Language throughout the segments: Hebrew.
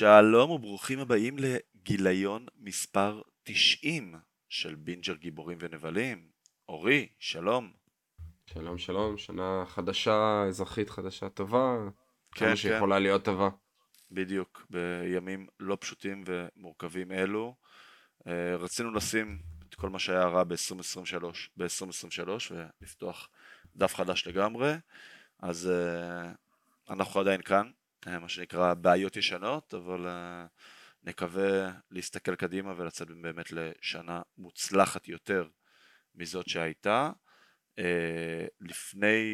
שלום וברוכים הבאים לגיליון מספר 90 של בינג'ר גיבורים ונבלים. אורי, שלום. שלום שלום, שנה חדשה, אזרחית חדשה טובה, כן, כמה כן. שיכולה להיות טובה. בדיוק, בימים לא פשוטים ומורכבים אלו. אה, רצינו לשים את כל מה שהיה רע ב-2023 ב-2023 ולפתוח דף חדש לגמרי, אז אה, אנחנו עדיין כאן, אה, מה שנקרא בעיות ישנות, אבל נקווה להסתכל קדימה ולצאת באמת לשנה מוצלחת יותר מזאת שהייתה. לפני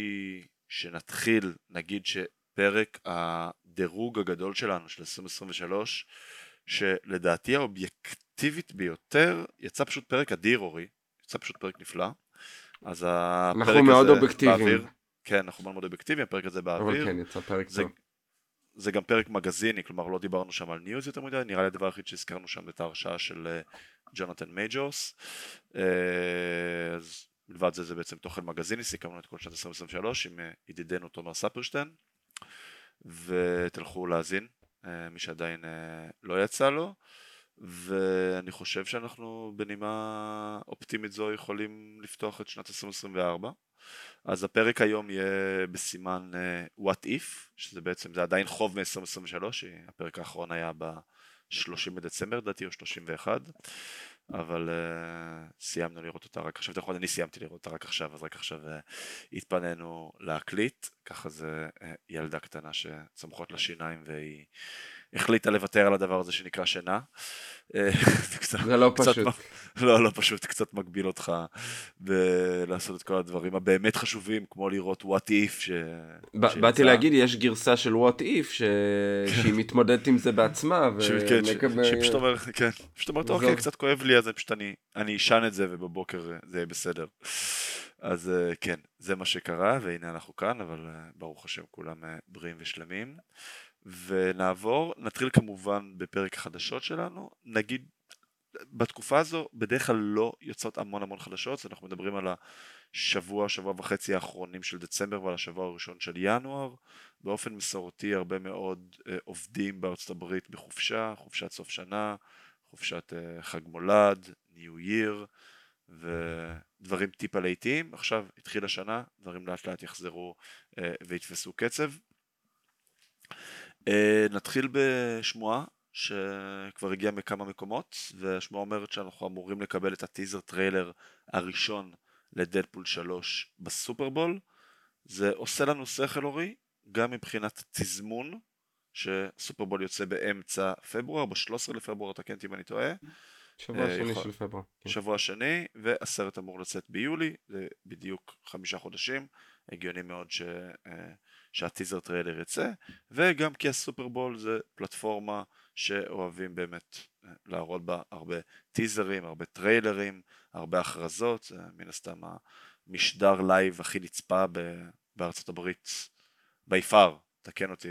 שנתחיל, נגיד שפרק הדירוג הגדול שלנו של 2023, שלדעתי האובייקטיבית ביותר, יצא פשוט פרק אדיר אורי, יצא פשוט פרק נפלא. אז הפרק אנחנו מאוד הזה אובייקטיביים. באוויר. כן, אנחנו מאוד מאוד אובייקטיביים, הפרק הזה באוויר. אבל כן, יצא פרק זה, טוב. זה גם פרק מגזיני, כלומר לא דיברנו שם על news יותר מדי, נראה לי הדבר היחיד שהזכרנו שם את ההרשעה של אה, ג'ונתן מייג'ורס. אה, אז מלבד זה זה בעצם תוכן מגזיני, סיכמנו את כל שנת 2023 עם אה, ידידנו תומר ספרשטיין, ותלכו להאזין, אה, מי שעדיין אה, לא יצא לו. ואני חושב שאנחנו בנימה אופטימית זו יכולים לפתוח את שנת 2024. אז הפרק היום יהיה בסימן uh, What If, שזה בעצם, זה עדיין חוב מ-2023, הפרק האחרון היה ב-30 בדצמבר לדעתי, או 31, אבל uh, סיימנו לראות אותה רק עכשיו, נכון, אני סיימתי לראות אותה רק עכשיו, אז רק עכשיו uh, התפנינו להקליט, ככה זה uh, ילדה קטנה שצומחות לה שיניים והיא החליטה לוותר על הדבר הזה שנקרא שינה. אה, זה קצת- זה לא קצת פשוט. לא, לא פשוט, קצת מגביל אותך בלעשות את כל הדברים הבאמת חשובים, כמו לראות what if ש... באתי להגיד, יש גרסה של what if, ש- שהיא מתמודדת עם זה בעצמה, כן, ש- ומקבל- שפשוט אומר, כן, פשוט אומרת. אוקיי, קצת כואב לי, אז פשוט אני אשן את זה ובבוקר אה, זה יהיה בסדר. אז אה, כן, זה מה שקרה, והנה אנחנו כאן, אבל ברוך השם כולם בריאים ושלמים. ונעבור, נתחיל כמובן בפרק החדשות שלנו, נגיד בתקופה הזו בדרך כלל לא יוצאות המון המון חדשות, אנחנו מדברים על השבוע, שבוע וחצי האחרונים של דצמבר ועל השבוע הראשון של ינואר. באופן מסורתי הרבה מאוד אה, עובדים בארצות הברית בחופשה, חופשת סוף שנה, חופשת אה, חג מולד, New Year ודברים טיפה לאיטיים. עכשיו התחילה שנה, דברים לאט לאט יחזרו אה, ויתפסו קצב. אה, נתחיל בשמועה שכבר הגיעה מכמה מקומות והשמועה אומרת שאנחנו אמורים לקבל את ה teaser trailer הראשון לדדפול 3 בסופרבול זה עושה לנו שכל אורי גם מבחינת תזמון שסופרבול יוצא באמצע פברואר ב-13 לפברואר תקן אותי אם אני טועה שבוע אה, שני יכול- של פברואר. כן. שבוע שני והסרט אמור לצאת ביולי זה בדיוק חמישה חודשים הגיוני מאוד ש, אה, שה teaser trailer יצא וגם כי הסופרבול זה פלטפורמה שאוהבים באמת אה, להראות בה הרבה טיזרים, הרבה טריילרים, הרבה הכרזות, זה מן הסתם המשדר live הכי נצפה ב- בארצות הברית by far, תקן אותי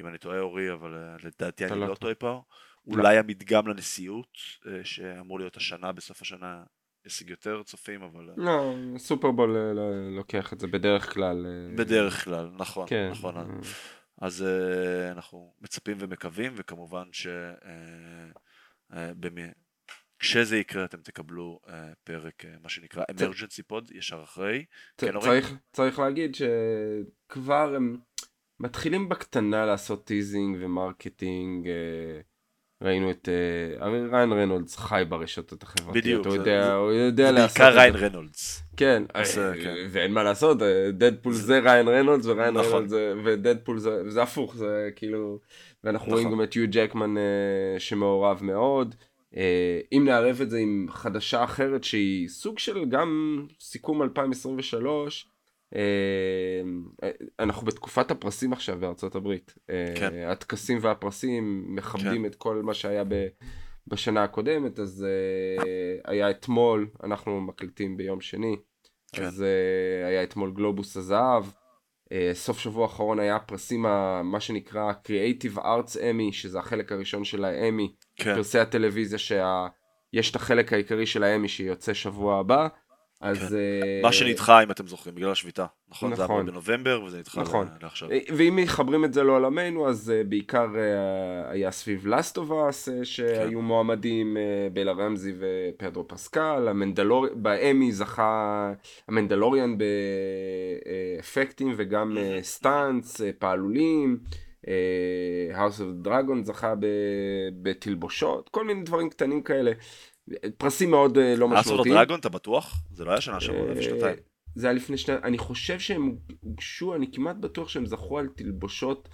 אם אני טועה אורי, אבל אה, לדעתי אני לא לא טועה. פה, אולי המדגם לנשיאות אה, שאמור להיות השנה בסוף השנה ישיג יותר צופים, אבל אה, לא, סופרבול אה, לא- לוקח את זה בדרך כלל. אה, בדרך כלל, נכון, כן. נכון. אה, אז uh, אנחנו מצפים ומקווים, וכמובן ש... Uh, uh. כשזה יקרה אתם תקבלו uh, פרק, uh, מה שנקרא emergency pod, ישר אחרי. צ- כן? צריך, צריך להגיד שכבר הם מתחילים בקטנה לעשות teasing ו marketing. אה, ראינו את אה, ריין רנולדס חי ברשתות החברתיות, בדיוק, הוא יודע, הוא יודע לעשות את זה. זה בעיקר ריין רנולדס. כן, עושה, אה, כן. ואין מה לעשות, דדפול זה ריין רנולדס וריין נכון. רנולדס ודדפול זה הפוך, זה כאילו, ואנחנו נכון. רואים גם את יו ג'קמן אה, שמעורב מאוד. אה, אם נערב את זה עם חדשה אחרת שהיא סוג של גם סיכום 2023, אה, אנחנו בתקופת הפרסים עכשיו בארצות הברית. אה, כן. הטקסים והפרסים מכבדים את כל מה שהיה ב... בשנה הקודמת, אז uh, היה אתמול, אנחנו מקליטים ביום שני, כן. אז uh, היה אתמול גלובוס הזהב, uh, סוף שבוע האחרון היה פרסים, ה- מה שנקרא Creative Arts Emmy, שזה החלק הראשון של האמי, כן, פרסי הטלוויזיה שה... יש את החלק העיקרי של האמי שיוצא שבוע הבא, אז... כן. אה, מה שנדחה, אם אתם זוכרים, בגלל השביתה. נכון? זה היה נכון. בנובמבר, וזה נדחה נכון. לעכשיו. אה, ואם מחברים את זה לעולמנו, אז uh, בעיקר uh, היה סביב Last of Us, uh, שהיו כן. מועמדים, uh, בלה רמזי ופדרו פסקל, המנדלור... באמי זכה המנדלוריאן באפקטים וגם uh, סטאנץ, uh, פעלולים, uh, House of Dragon זכה. בתלבושות, כל מיני דברים קטנים כאלה. פרסים מאוד uh, לא אסור משמעותיים. דרגון, אתה בטוח? זה לא היה שנה שעברה, זה היה שנתיים. אה, זה היה לפני שנתיים, אני חושב שהם הוגשו, אני כמעט בטוח שהם זכו על תלבושות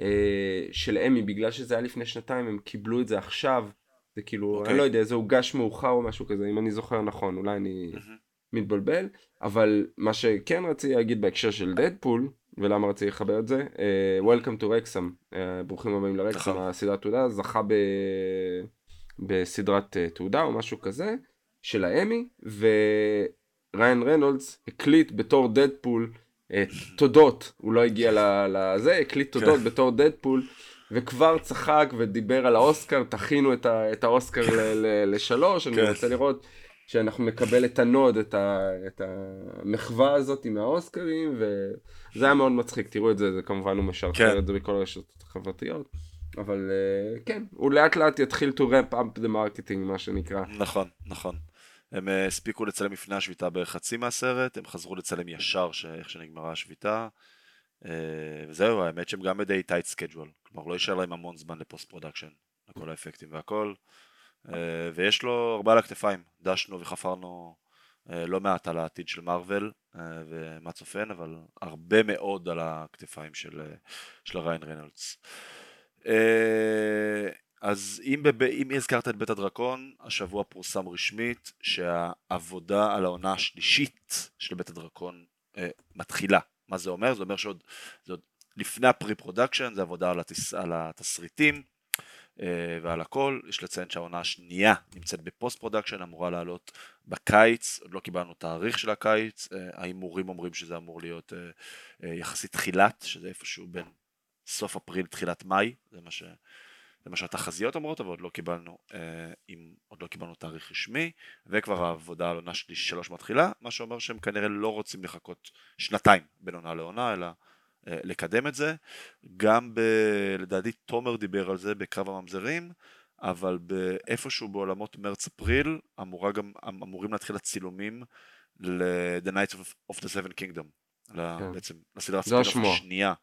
אה, של אמי, בגלל שזה היה לפני שנתיים, הם קיבלו את זה עכשיו, זה כאילו, אוקיי. אני לא יודע, זה הוגש מאוחר או משהו כזה, אם אני זוכר נכון, אולי אני מהמם. מתבלבל, אבל מה שכן רציתי להגיד בהקשר של דדפול, ולמה רציתי לחבר את זה, אה, Welcome to Rexham, אה, ברוכים הבאים לרקסם, נכון. הסדרת תעודה, זכה ב... בסדרת אה, תעודה או משהו כזה, של האמי, וריין רנולדס הקליט בתור דדפול אה, תודות, הוא לא הגיע לזה, הקליט תודות כן. בתור דדפול, וכבר צחק ודיבר על האוסקר, תכינו את, ה- את האוסקר ל- ל- לשלוש, אני כן. רוצה לראות שאנחנו נקבל את ה nod, את, ה- את המחווה הזאת עם האוסקרים, וזה היה מאוד מצחיק, תראו את זה, זה כמובן הוא משחרר כן. את זה בכל הרשתות החברתיות. אבל אה, כן, הוא לאט לאט יתחיל to ramp up the marketing, מה שנקרא. נכון, נכון. הם אה, הספיקו לצלם לפני השביתה בערך חצי מהסרט, הם חזרו לצלם ישר ש- איך שנגמרה השביתה. אה, וזהו, האמת שהם גם בדי tight schedule. כלומר, לא יישאר להם המון זמן ל post production, לכל האפקטים והכל. אה, ויש לו הרבה על הכתפיים. דשנו וחפרנו אה, לא מעט על העתיד של מארוול ומה צופן, אבל הרבה מאוד על הכתפיים של, של ריין רנולדס. אה, אז אם, בב... אם הזכרת את בית הדרקון, השבוע פורסם רשמית שהעבודה על העונה השלישית של בית הדרקון אה, מתחילה. מה זה אומר? זה אומר שעוד זה עוד לפני ה pre production, זה עבודה על, התס... על התסריטים אה, ועל הכל. יש לציין שהעונה השנייה נמצאת ב post production, אמורה לעלות בקיץ, עוד לא קיבלנו תאריך של הקיץ, אה, ההימורים אומרים שזה אמור להיות אה, אה, יחסית תחילת, שזה איפשהו בין סוף אפריל תחילת מאי, זה מה ש... זה מה שהתחזיות אומרות, אבל עוד לא קיבלנו, אה, עם, עוד לא קיבלנו תאריך רשמי, וכבר העבודה על עונה שליש שלוש מתחילה, מה שאומר שהם כנראה לא רוצים לחכות שנתיים בין עונה לעונה, אלא אה, לקדם את זה. גם ב... לדעתי תומר דיבר על זה בקרב הממזרים, אבל באיפשהו בעולמות מרץ-אפריל אמורה גם, אמ, אמורים להתחיל הצילומים ל-The Knights of, of the Seven Kingdom, כן. בעצם לסדרת הספינוף השמועה. השנייה.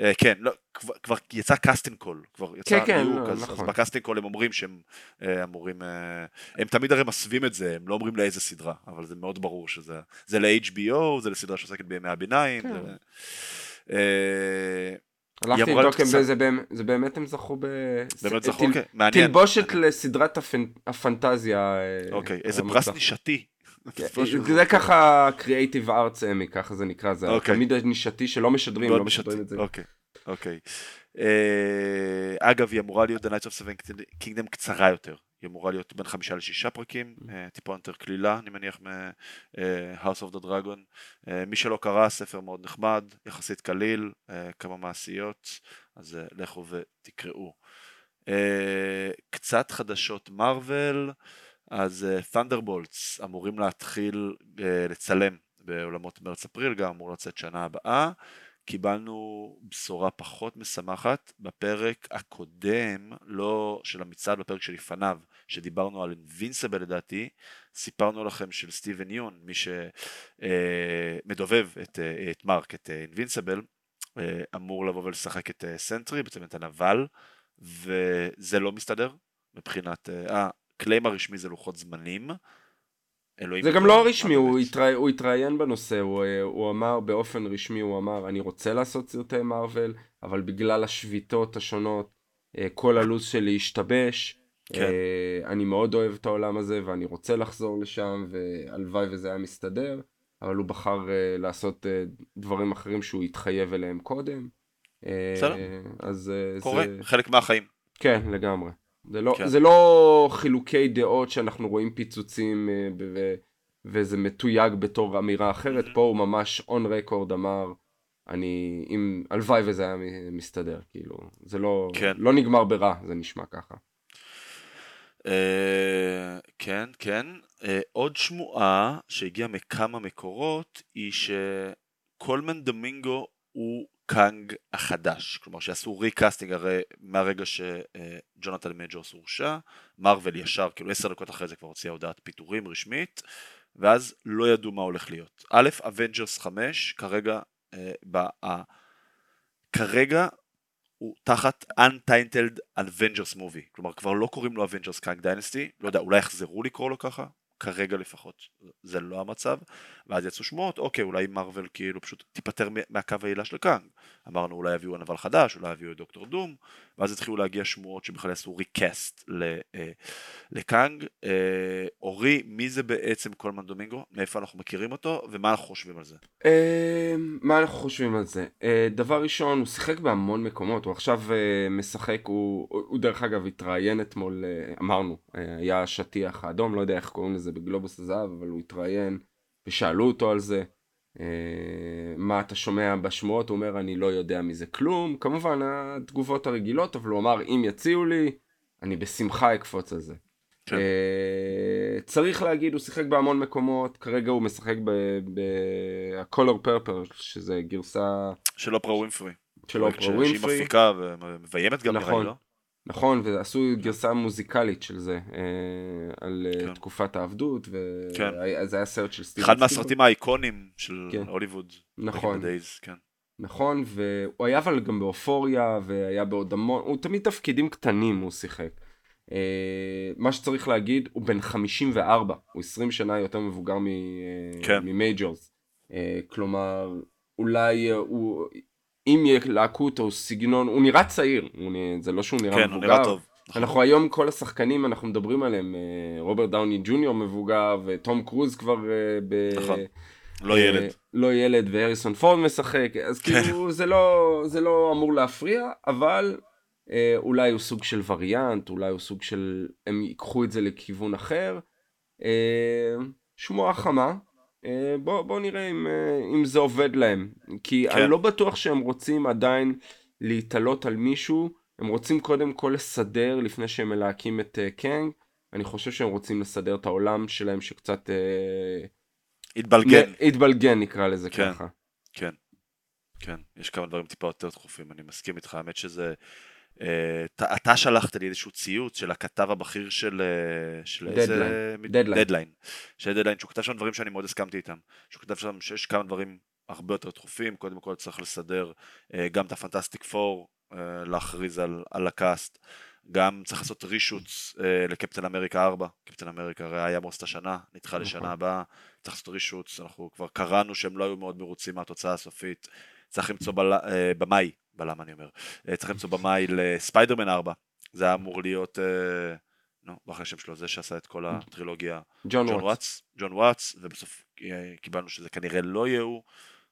אה, כן, לא, כבר, כבר יצא casting call, כבר יצא כן, כן, דיוק, לא, אז, אז נכון. ב casting call הם אומרים שהם אה, אמורים, אה, הם תמיד הרי מסווים את זה, הם לא אומרים לאיזה סדרה, אבל זה מאוד ברור שזה, זה ל-HBO, זה לסדרה שעוסקת בימי הביניים, כן. זה, אה, הלכתי לבדוק אם זה באמת, זה באמת הם זכו ב... באמת זכו, כן, מעניין, תלבושת לסדרת הפנ- הפנטזיה. אוקיי, איזה. פרס נישתי. כן, זה ככה Creative Arts Emmy, ככה זה נקרא, זה אוקיי. תמיד הנישתי שלא משדרים, לא משדרים את זה. אוקיי, אוקיי. אה, אגב, היא אמורה להיות The Nights of Seven Kingdom קצרה יותר. היא אמורה להיות בין חמישה לשישה פרקים, אה, טיפה יותר קלילה, אני מניח, מ-House of the Dragon. אה, מי שלא קרא, ספר מאוד נחמד, יחסית קליל, אה, כמה מעשיות, אז אה, לכו ותקראו. אה, קצת חדשות מארוול, אז תנדרבולטס אמורים להתחיל אה, לצלם בעולמות מרץ-אפריל, גם אמור לצאת שנה הבאה. קיבלנו בשורה פחות משמחת בפרק הקודם, לא של המצעד, בפרק שלפניו, שדיברנו על Invincible לדעתי, סיפרנו לכם של סטיבן יון, מי שמדובב את, אה, את מרק, את Invincible, אמור לבוא ולשחק את אה, Sentry, בעצם את הנבל, וזה לא מסתדר מבחינת, אה, ה claim הרשמי זה לוחות זמנים. זה גם לא רשמי, הוא. התרא- הוא התראיין בנושא, הוא, אה, הוא אמר באופן רשמי, הוא אמר, אני רוצה לעשות סרטי מארוול, אבל בגלל השביתות השונות, אה, כל הלו"ז שלי השתבש. כן. אה, אני מאוד אוהב את העולם הזה, ואני רוצה לחזור לשם, והלוואי וזה היה מסתדר, אבל הוא בחר לעשות דברים אחרים שהוא התחייב אליהם קודם. בסדר. אז קורה, זה... חלק מהחיים. כן, לגמרי. זה לא, כן. זה לא חילוקי דעות שאנחנו רואים פיצוצים אה, ו- וזה מתויג בתור אמירה אחרת, Mhm. פה הוא ממש on record אמר, אני, אם, הלוואי וזה היה מסתדר, כאילו, זה לא, כן. לא נגמר ברע, זה נשמע ככה. אה, כן, כן. אה, עוד שמועה שהגיעה מכמה מקורות היא שקולמן דומינגו הוא קאנג החדש, כלומר שעשו recasting הרי מהרגע שג'ונתן מג'ורס הורשע, מרוויל ישר, כאילו עשר דקות אחרי זה כבר הוציאה הודעת פיטורים רשמית, ואז לא ידעו מה הולך להיות. א', Avengers 5, כרגע, אה, ב, כרגע הוא תחת Untitled Avengers Movie, כלומר כבר לא קוראים לו Avengers Kang Dynasty, לא יודע, אולי יחזרו לקרוא לו ככה, כרגע לפחות זה לא המצב. ואז יצאו שמועות אוקיי אולי מרוויל כאילו פשוט תיפטר מהקו עלילה של קאנג. אמרנו אולי יביאו נבל חדש אולי יביאו את Doctor Doom. ואז התחילו להגיע שמועות שבכלל יעשו ריקאסט אה, לקאנג. אה, אורי מי זה בעצם קולמן דומינגו? מאיפה אנחנו מכירים אותו? ומה אנחנו חושבים על זה? אה, מה אנחנו חושבים על זה? דבר ראשון הוא שיחק בהמון מקומות. הוא עכשיו משחק הוא דרך אגב התראיין אתמול אמרנו היה השטיח האדום לא יודע איך קוראים לזה בגלובוס הזהב אבל הוא התראיין ושאלו אותו על זה. אה, מה אתה שומע בשמועות? הוא אומר אני לא יודע מזה כלום. כמובן התגובות הרגילות, אבל הוא אמר אם יציעו לי, אני בשמחה אקפוץ על זה. כן. Uh, צריך להגיד, הוא שיחק בהמון מקומות, כרגע הוא משחק ב-color purple, שזה גרסה... של אופרה ווינפרי. של אופרה ווינפרי. שהיא מפיקה ומביימת גם נכון. נראה לי, לא? נכון, ועשו גרסה מוזיקלית של זה, אה, על אה, כן. תקופת העבדות, וזה כן. היה סרט של סטיבן אחד מהסרטים האיקונים של כן. הוליווד. נכון. Days, כן. נכון, והוא היה אבל גם באופוריה, והיה בעוד המון, הוא תמיד תפקידים קטנים הוא שיחק. אה, מה שצריך להגיד, הוא בן 54, הוא 20 שנה יותר מבוגר כן. ממייג'ורס. כלומר, אולי הוא אם ילהקו אותו סגנון, הוא נראה צעיר, הוא נראה, זה לא שהוא נראה כן, מבוגר. כן, הוא נראה טוב. נכון. אנחנו היום כל השחקנים אנחנו מדברים עליהם, אה, רוברט דאוני ג'וניור מבוגר וטום קרוז כבר אה, ב... נכון. לא ילד. אה, לא ילד והריסון פורד משחק, אז כן. כאילו זה לא, זה לא אמור להפריע, אבל אה, אולי הוא סוג של וריאנט, אולי הוא סוג של, הם ייקחו את זה לכיוון אחר. אה, שמועה חמה, אה, בוא, בוא נראה אם, אה, אם זה עובד להם. כי כן. אני לא בטוח שהם רוצים עדיין להתעלות על מישהו, הם רוצים קודם כל לסדר לפני שהם מלהקים את uh, קנג. אני חושב שהם רוצים לסדר את העולם שלהם שקצת... Uh, התבלגן. התבלגן נקרא לזה כן, ככה. כן, כן. יש כמה דברים טיפה יותר דחופים, אני מסכים איתך. האמת שזה... Uh, אתה שלחת לי איזשהו ציוץ של הכתב הבכיר של, uh, של דדליין. איזה... Deadline. Deadline. של דדליין, שהוא כתב שם דברים שאני מאוד הסכמתי איתם. שהוא כתב שם שיש כמה דברים הרבה יותר דחופים, קודם כל צריך לסדר uh, גם את ה Fantastic Four, להכריז על, על הקאסט, גם צריך לעשות רישוץ uh, לקפטן אמריקה 4, קפטן אמריקה הרי היה מוסט השנה, נדחה לשנה נכון. הבאה, צריך לעשות רישוץ, אנחנו כבר קראנו שהם לא היו מאוד מרוצים מהתוצאה הסופית, צריך למצוא בל... uh, במאי בלם אני אומר. אה, צריך למצוא במאי לספיידרמן 4, זה היה אמור להיות, אה, נו, לא אחרי השם שלו, זה שעשה את כל הטרילוגיה, ג'ון וואטס. ג'ון וואטס, ובסוף אה, קיבלנו שזה כנראה לא יהיה הוא.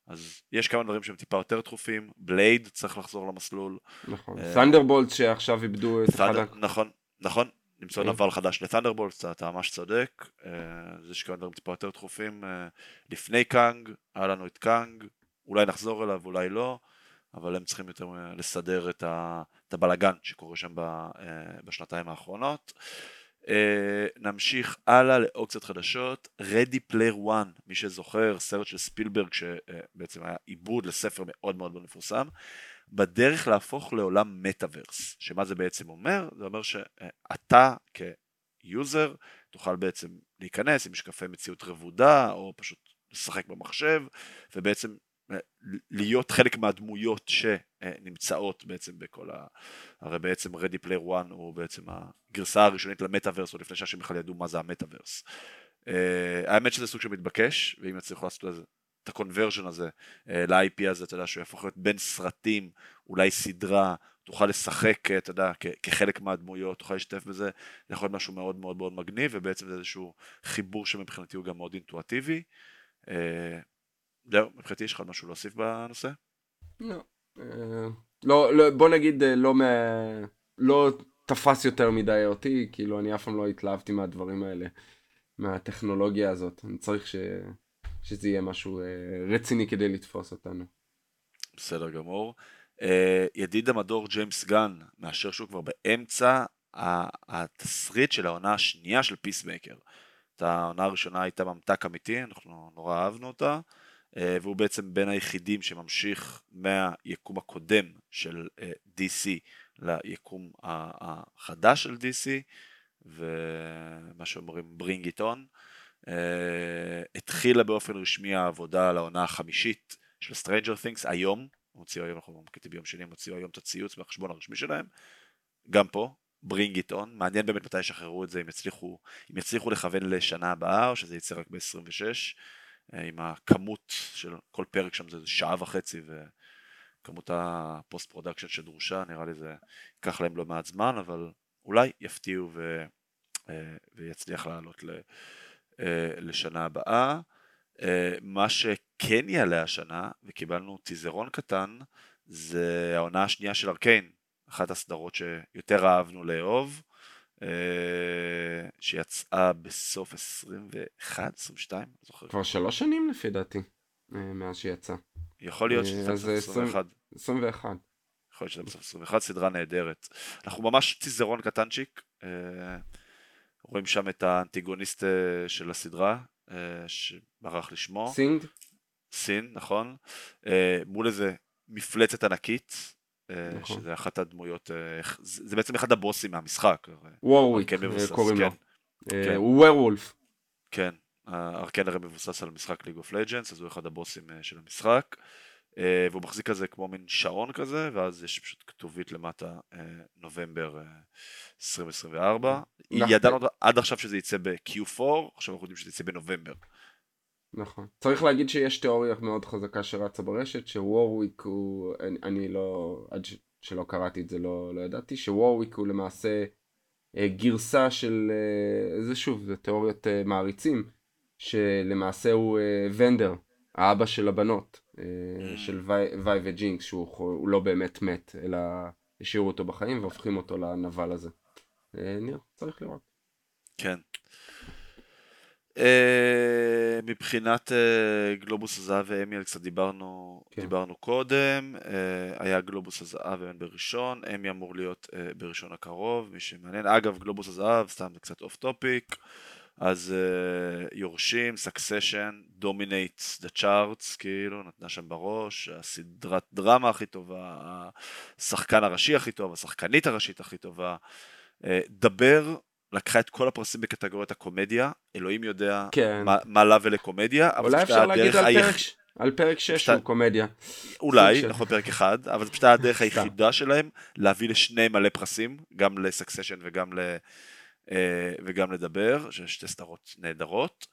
אז יש כמה דברים שהם טיפה יותר דחופים, Blade צריך לחזור למסלול. נכון, Thunderbolt שעכשיו איבדו את אחד. נכון, נכון, למצוא נבל חדש ל Thunderbolt, אתה ממש צודק, אז יש כמה דברים טיפה יותר דחופים. לפני קאנג, היה לנו את קאנג, אולי נחזור אליו, אולי לא. אבל הם צריכים יותר לסדר את, ה, את הבלגן שקורה שם אה, בשנתיים האחרונות. אה, נמשיך הלאה לאופציות חדשות, Ready Player One, מי שזוכר, סרט של ספילברג שבעצם היה עיבוד לספר מאוד מאוד מאוד מפורסם, בדרך להפוך לעולם מטאוורס, שמה זה בעצם אומר? זה אומר שאתה כיוזר תוכל בעצם להיכנס עם משקפי מציאות רבודה או פשוט לשחק במחשב ובעצם להיות חלק מהדמויות שנמצאות בעצם בכל ה... הרי בעצם Ready Player One הוא בעצם הגרסה הראשונית למטאוורס, או לפני שאנשים בכלל ידעו מה זה המטאוורס. Uh, האמת שזה סוג שמתבקש, ואם יצליחו לעשות לזה את הקונברז'ן הזה uh, ל-IP הזה, אתה יודע, שהוא יהפוך להיות בין סרטים, אולי סדרה, תוכל לשחק, אתה יודע, כחלק מהדמויות, תוכל להשתתף בזה, זה יכול להיות משהו מאוד מאוד מאוד מגניב, ובעצם זה איזשהו חיבור שמבחינתי הוא גם מאוד אינטואטיבי. זהו, מבחינתי יש לך משהו להוסיף בנושא? לא. אה, לא, לא, בוא נגיד אה, לא, מה, לא תפס יותר מדי אותי, כאילו אני אף פעם לא התלהבתי מהדברים האלה, מהטכנולוגיה הזאת. אני צריך ש, שזה יהיה משהו אה, רציני כדי לתפוס אותנו. בסדר גמור. ידיד המדור ג'יימס גן מאשר שהוא כבר באמצע התסריט של העונה השנייה של Peacemaker. העונה הראשונה הייתה ממתק אמיתי, אנחנו נורא אהבנו אותה, והוא בעצם בין היחידים שממשיך מהיקום הקודם של אה, DC ליקום החדש של DC, ומה שאומרים bring it on. אה, התחילה באופן רשמי העבודה על העונה החמישית של Stranger Things. היום, הוציאו היום, אנחנו מקליטים ביום שני, הם הוציאו היום את הציוץ מהחשבון הרשמי שלהם, גם פה, bring it on, מעניין באמת מתי ישחררו את זה, אם יצליחו, אם יצליחו לכוון לשנה הבאה, או שזה יצא רק ב-26, אה, עם הכמות של כל פרק שם זה שעה וחצי, וכמות ה post production שדרושה, נראה לי זה ייקח להם לא מעט זמן, אבל אולי יפתיעו ו... אה, ויצליח לעלות אה, לשנה הבאה. מה שכן יעלה השנה, וקיבלנו טיזרון קטן, זה העונה השנייה של ארקיין, אחת הסדרות שיותר אהבנו לאהוב, אה, שיצאה בסוף 21, 22, לא זוכר. כבר שלוש שנים לפי דעתי, אה, מאז שיצא. יכול להיות שזה בסוף 21. 21. יכול להיות שזה בסוף 21, סדרה נהדרת. אנחנו ממש טיזרון קטנצ'יק, אה, רואים שם את האנטיגוניסט של הסדרה, שברח לשמו. סינד? סין, נכון. מול איזה מפלצת ענקית, אה, נכון. שזה אחת הדמויות, אה, זה בעצם אחד הבוסים מהמשחק. וורוויק קוראים לו. כן. הוא ווירולף. כן, ארקן הרי מבוסס על משחק ליג אוף לג'אנס, אז הוא אחד הבוסים אה, של המשחק. והוא מחזיק כזה כמו מין שעון כזה, ואז יש פשוט כתובית למטה נובמבר 2024. ידענו עד עכשיו שזה יצא ב-Q4, עכשיו אנחנו יודעים שזה יצא בנובמבר. נכון. צריך להגיד שיש תיאוריה מאוד חזקה שרצה ברשת, שוורוויק הוא, אני, אני לא, עד ש, שלא קראתי את זה לא, לא ידעתי, שוורוויק הוא למעשה אה, גרסה של, אה, זה שוב, זה תיאוריות אה, מעריצים, שלמעשה הוא אה, ונדר, האבא של הבנות, אה, mm. של וי, וי וג'ינקס, שהוא לא באמת מת, אלא השאירו אותו בחיים והופכים אותו לנבל הזה. אה, נראה, צריך לראות. כן. Uh, מבחינת uh, גלובוס הזהב ואמיאל קצת דיברנו, כן. דיברנו קודם, uh, היה גלובוס הזהב והאמי אל בראשון, אמי אמור להיות בראשון הקרוב, מי שמעניין, אגב גלובוס הזהב, סתם זה קצת off topic, אז יורשים, סקסשן, dominate the charts, כאילו, נתנה שם בראש, הסדרת דרמה הכי טובה, השחקן הראשי הכי טוב, השחקנית הראשית הכי טובה, uh, דה בר לקחה את כל הפרסים בקטגוריית הקומדיה, אלוהים יודע כן. מה, מה לה ולקומדיה, אבל אולי אפשר להגיד על, היח... פרק, על פרק 6 פשוט... הוא קומדיה. אולי, נכון פרק אחד, אבל זו פשוט הדרך היחידה שלהם להביא לשניהם מלא פרסים, גם לסקסשן וגם, ל... אה, וגם לדה בר, שתי סדרות נהדרות.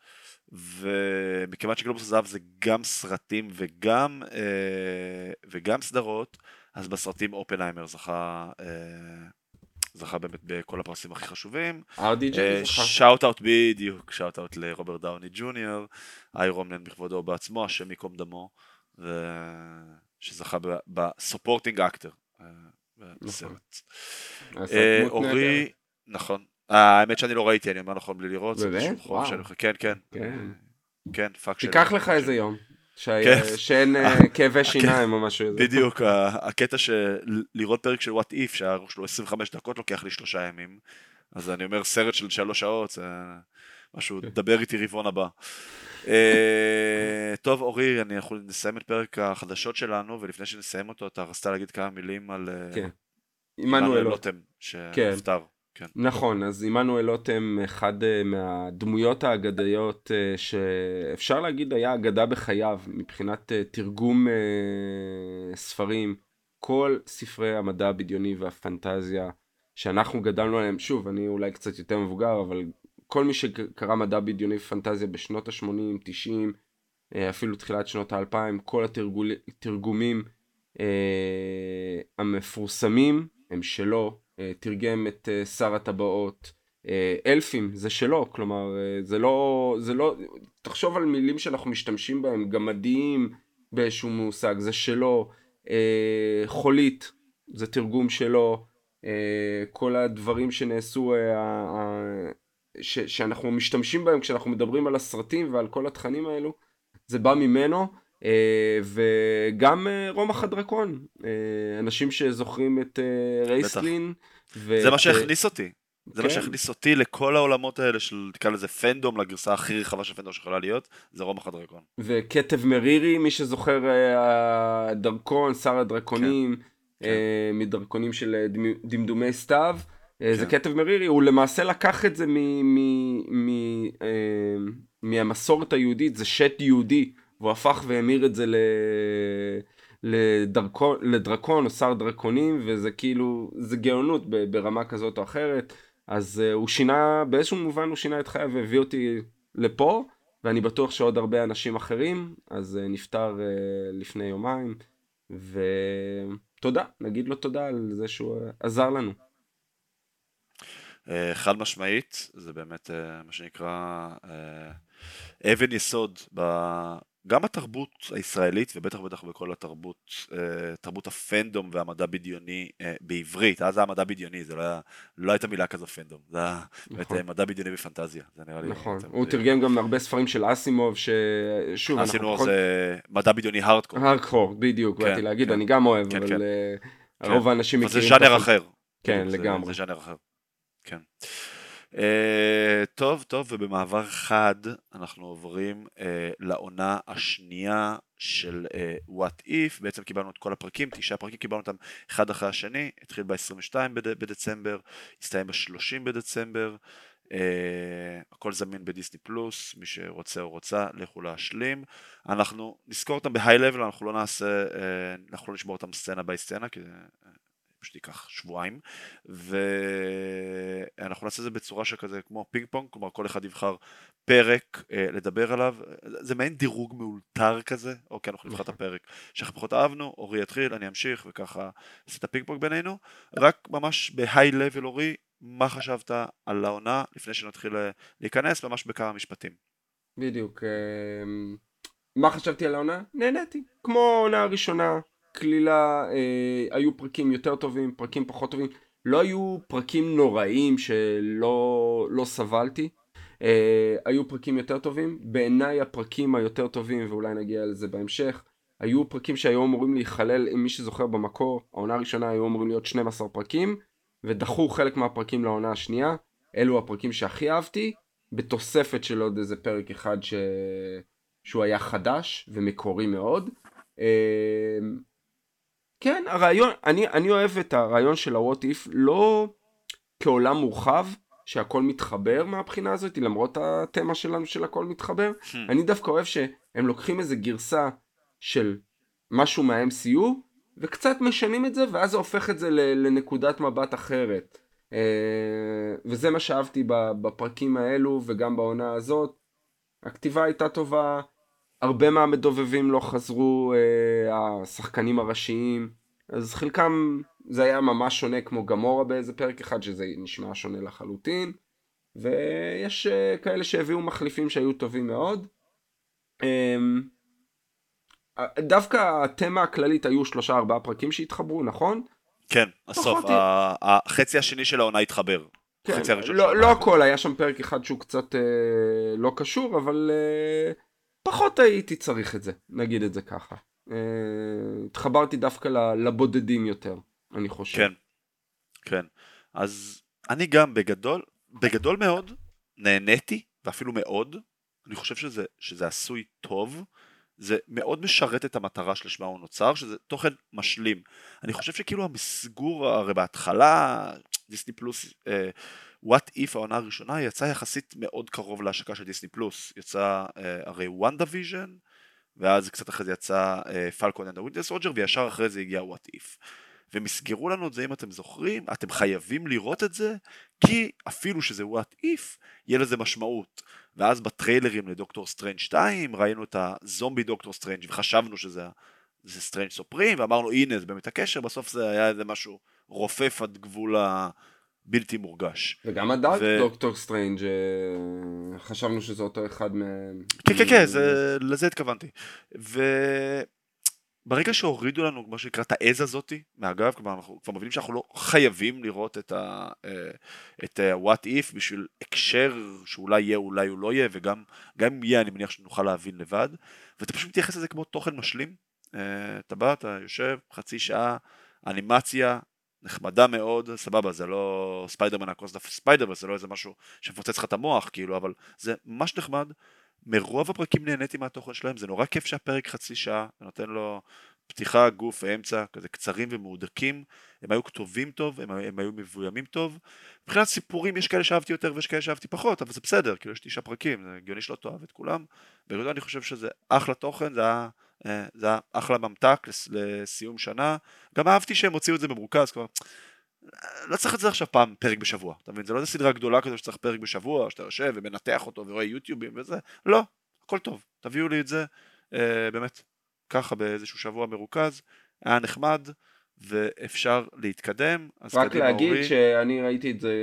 ומכיוון שגלובוס הזהב זה גם סרטים וגם, אה, וגם סדרות, אז בסרטים אופנהיימר זכה אה, זכה באמת בכל הפרסים הכי חשובים. shout out בדיוק, shout out לרוברט דאוני ג'וניור, איירומנן בכבודו בעצמו, השם ייקום דמו, שזכה ב supporting actor בסרט. אורי, נכון. האמת שאני לא ראיתי, אני אומר נכון בלי לראות. באמת? וואו. כן, כן. כן, פאק שלי. תיקח לך איזה יום. כן. שאין אה, כאבי שיניים או משהו. בדיוק, הקטע של לראות פרק של וואט איף, שהאורך שלו 25 דקות, לוקח לי שלושה ימים. אז אני אומר, סרט של שלוש שעות, זה משהו, כן. דבר איתי רבעון הבא. אה, טוב, אורי, אנחנו נסיים את פרק החדשות שלנו, ולפני שנסיים אותו, אתה רצית להגיד כמה מילים על אה, עמנואל לוטם, שנפטר. כן. נכון, אז עמנואל לוטם אחד אה, מהדמויות האגדיות אה, שאפשר להגיד היה אגדה בחייו מבחינת אה, תרגום ספרים. כל ספרי המדע הבדיוני והפנטזיה שאנחנו גדלנו עליהם, שוב, אני אולי קצת יותר מבוגר, אבל כל מי שקרא מדע בדיוני ופנטזיה בשנות ה-80, 90, אפילו תחילת שנות ה-2000, כל התרגומים המפורסמים הם שלו, אה, תרגם את אה, שר הטבעות. אה, אלפים זה שלו, כלומר זה לא, זה לא, תחשוב על מילים שאנחנו משתמשים בהם, גמדיים באיזשהו מושג, זה שלו, חולית זה תרגום שלו, כל הדברים שנעשו, ש, שאנחנו משתמשים בהם כשאנחנו מדברים על הסרטים ועל כל התכנים האלו, זה בא ממנו, וגם רומח הדרקון, אנשים שזוכרים את רייסלין, ו... זה מה שהכניס אותי. זה כן. מה שהכניס אותי לכל העולמות האלה של, תקרא לזה פנדום, לגרסה הכי רחבה של פנדום שיכולה להיות, זה רומח הדרקון. וכתב מרירי, מי שזוכר, הדרקון, שר הדרקונים, כן. כן. מדרקונים של דמדומי סתיו. כן. זה כתב מרירי, הוא למעשה לקח את זה מ, מ, מ, אה, מהמסורת היהודית, זה שט יהודי, והוא הפך והמיר את זה ל... לדרקון, לדרקון או שר דרקונים, וזה כאילו, זה גאונות ברמה כזאת או אחרת. אז uh, הוא שינה, באיזשהו מובן הוא שינה את חייו והביא אותי לפה, ואני בטוח שעוד הרבה אנשים אחרים, אז uh, נפטר uh, לפני יומיים, ותודה, נגיד לו תודה על זה שהוא uh, עזר לנו. אה, חד משמעית, זה באמת אה, מה שנקרא אה, אבן יסוד גם בתרבות הישראלית ובטח בטח בכל התרבות, תרבות הפנדום והמדע בדיוני בעברית, אז זה היה מדע בדיוני, זה לא, היה, לא הייתה מילה כזו פנדום, זה היה נכון. מדע בדיוני בפנטזיה, זה נראה לי. נכון, הוא תרגם גם הרבה ספרים של אסימוב, ששוב, אסימוב פחות... זה מדע בדיוני הארדקור. הארדקור, בדיוק, כן, באתי להגיד, כן, אני גם אוהב, כן, אבל כן. רוב האנשים מכירים... זה ז'אנר אחר. כן, לגמרי. זה ז'אנר אחר. כן. Uh, טוב, טוב, ובמעבר חד אנחנו עוברים uh, לעונה השנייה של uh, What If, בעצם קיבלנו את כל הפרקים, תשעה פרקים, קיבלנו אותם אחד אחרי השני, התחיל ב-22 בד... בדצמבר, הסתיים ב-30 בדצמבר, uh, הכל זמין בדיסני פלוס, מי שרוצה או רוצה, לכו להשלים. אנחנו נזכור אותם בהיי-לבל, אנחנו לא נעשה, uh, אנחנו לא נשמור אותם סצנה בי סצנה, כי פשוט ייקח שבועיים, ואנחנו נעשה את זה בצורה שכזה כמו פינג פונג, כלומר כל אחד יבחר פרק אה, לדבר עליו, זה מעין דירוג מאולתר כזה, אוקיי אנחנו נבחר את נכון. הפרק שאנחנו פחות אהבנו, אורי יתחיל, אני אמשיך וככה נעשה את הפינג פונג בינינו, רק ממש ב high level אורי, מה חשבת על העונה לפני שנתחיל אה, להיכנס, ממש בכמה משפטים. בדיוק, אה, מה חשבתי על העונה? נהניתי, כמו העונה הראשונה. כלילה, אה, היו פרקים יותר טובים, פרקים פחות טובים. לא היו פרקים נוראים שלא לא סבלתי. אה, היו פרקים יותר טובים. בעיניי הפרקים היותר טובים, ואולי נגיע לזה בהמשך, היו פרקים שהיו אמורים להיכלל, אם מי שזוכר במקור, העונה הראשונה היו אמורים להיות 12 פרקים, ודחו חלק מהפרקים לעונה השנייה. אלו הפרקים שהכי אהבתי, בתוספת של עוד איזה פרק אחד ש... שהוא היה חדש ומקורי מאוד. כן, הרעיון, אני, אני אוהב את הרעיון של ה-what if לא כעולם מורחב, שהכל מתחבר מהבחינה הזאת, למרות התמה שלנו של הכל מתחבר. Hmm. אני דווקא אוהב שהם לוקחים איזה גרסה של משהו מה-MCU, וקצת משנים את זה, ואז זה הופך את זה לנקודת מבט אחרת. אה, וזה מה שאהבתי בפרקים האלו, וגם בעונה הזאת. הכתיבה הייתה טובה, הרבה מהמדובבים לא חזרו, אה, השחקנים הראשיים, אז חלקם זה היה ממש שונה כמו גמורה באיזה פרק אחד שזה נשמע שונה לחלוטין, ויש אה, כאלה שהביאו מחליפים שהיו טובים מאוד. אה, דווקא התמה הכללית היו שלושה ארבעה פרקים שהתחברו, נכון? כן, הסוף, החצי השני של העונה התחבר. כן, לא, לא הכל, היה שם פרק אחד שהוא קצת אה, לא קשור, אבל אה, פחות הייתי צריך את זה, נגיד את זה ככה. אה, התחברתי דווקא לבודדים יותר, אני חושב. כן, כן. אז אני גם בגדול, בגדול מאוד, נהניתי, ואפילו מאוד. אני חושב שזה, שזה עשוי טוב. זה מאוד משרת את המטרה שלשמה הוא נוצר, שזה תוכן משלים. אני חושב שכאילו המסגור, הרי בהתחלה, דיסני פלוס, אה, וואט איף העונה הראשונה יצא יחסית מאוד קרוב להשקה של דיסני פלוס, יצא אה, הרי וונדה ויז'ן, ואז קצת אחרי זה יצא פלקון אנד דה ווינטר סולג'ר, וישר אחרי זה הגיע וואט איף. והם מיסגרו לנו את זה אם אתם זוכרים, אתם חייבים לראות את זה, כי אפילו שזה וואט איף, יהיה לזה משמעות. ואז בטריילרים לדוקטור סטרנג' 2 ראינו את הזומבי דוקטור סטרנג' וחשבנו שזה זה סטרנג' סופרים, ואמרנו הנה זה באמת הקשר, בסוף זה היה איזה משהו רופף עד גבול. בלתי מורגש. וגם הדארק ו... דוקטור סטרנג' אה, חשבנו שזה אותו אחד מה... כן כן כן, זה... לזה התכוונתי. וברגע שהורידו לנו מה שנקרא את העז הזאתי מהגב, כלומר אנחנו כבר מבינים שאנחנו לא חייבים לראות את ה... אה, ה-What If בשביל הקשר שאולי יהיה אולי הוא לא יהיה וגם גם אם יהיה אני מניח שנוכל להבין לבד ואתה פשוט מתייחס לזה כמו תוכן משלים. אה, אתה בא, אתה יושב חצי שעה, אנימציה, נחמדה מאוד, סבבה, זה לא ספיידרמן אקרוס דה ספיידרוורס, זה לא איזה משהו שמפוצץ לך את המוח, כאילו, אבל זה ממש נחמד. מרוב הפרקים נהניתי מהתוכן שלהם, זה נורא כיף שהפרק חצי שעה, זה נותן לו פתיחה, גוף ואמצע, כזה קצרים ומהודקים, הם היו כתובים טוב, הם, הם היו מבוימים טוב. מבחינת סיפורים יש כאלה שאהבתי יותר ויש כאלה שאהבתי פחות, אבל זה בסדר, כאילו יש תשעה פרקים, זה הגיוני שלא תאהב את כולם. בגלל אני חושב שזה אחלה תוכן, זה היה, זה היה אחלה ממתק לסיום שנה. גם אהבתי שהם הוציאו את זה במרוכז, כלומר, לא צריך את זה עכשיו פעם פרק בשבוע, אתה מבין? זה לא איזה סדרה גדולה כזו שצריך פרק בשבוע, שאתה יושב ומנתח אותו ורואה יוטיובים וזה, לא, הכל טוב, תביאו לי את זה, אה, באמת, ככה באיזשהו שבוע מרוכז, היה נחמד, ואפשר להתקדם, אז רק להגיד אורי. שאני ראיתי את זה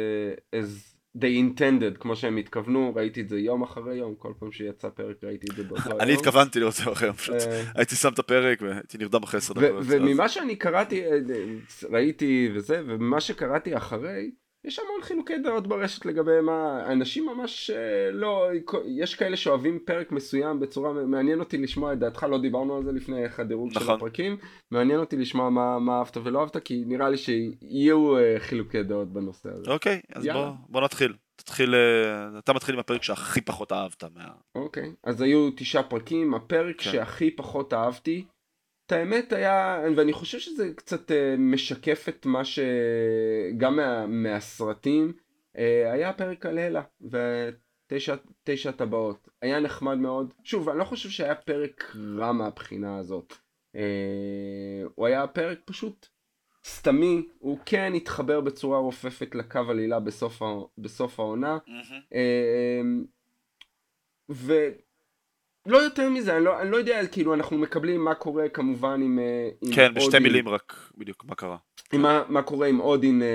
as they intended, כמו שהם התכוונו, ראיתי את זה יום אחרי יום, כל פעם שיצא פרק ראיתי את זה באותו יום. אני התכוונתי לראות את זה אחרי יום, פשוט אה. הייתי שם את הפרק והייתי נרדם אחרי עשר דקות. וממה שאני קראתי, אה, ראיתי וזה, וממה שקראתי אחרי, יש המון חילוקי דעות ברשת לגבי מה, אנשים ממש אה, לא, יש כאלה שאוהבים פרק מסוים בצורה, מעניין אותי לשמוע את דעתך, לא דיברנו על זה לפני איך הדירוג נכון. של הפרקים, מעניין אותי לשמוע מה, מה אהבת ולא אהבת, כי נראה לי שיהיו אה, חילוקי דעות בנושא הזה. אוקיי, אז בוא, בוא נתחיל. תתחיל, אה, אתה מתחיל עם הפרק שהכי פחות אהבת מה... אוקיי, אז היו תשעה פרקים, הפרק כן. שהכי פחות אהבתי את האמת היה, ואני חושב שזה קצת אה, משקף את מה שגם מה, מהסרטים, אה, היה פרק על הלה ותשע טבעות. היה נחמד מאוד. שוב, אני לא חושב שהיה פרק רע מהבחינה הזאת. אה, הוא היה פרק פשוט סתמי, הוא כן התחבר בצורה רופפת לקו עלילה בסוף, בסוף העונה. Mm-hmm. ו... לא יותר מזה, אני לא, אני לא יודע, כאילו אנחנו מקבלים מה קורה כמובן עם, אה, עם כן, בשתי אודין, מילים רק בדיוק מה קרה. עם מה, מה קורה עם אודין, אה,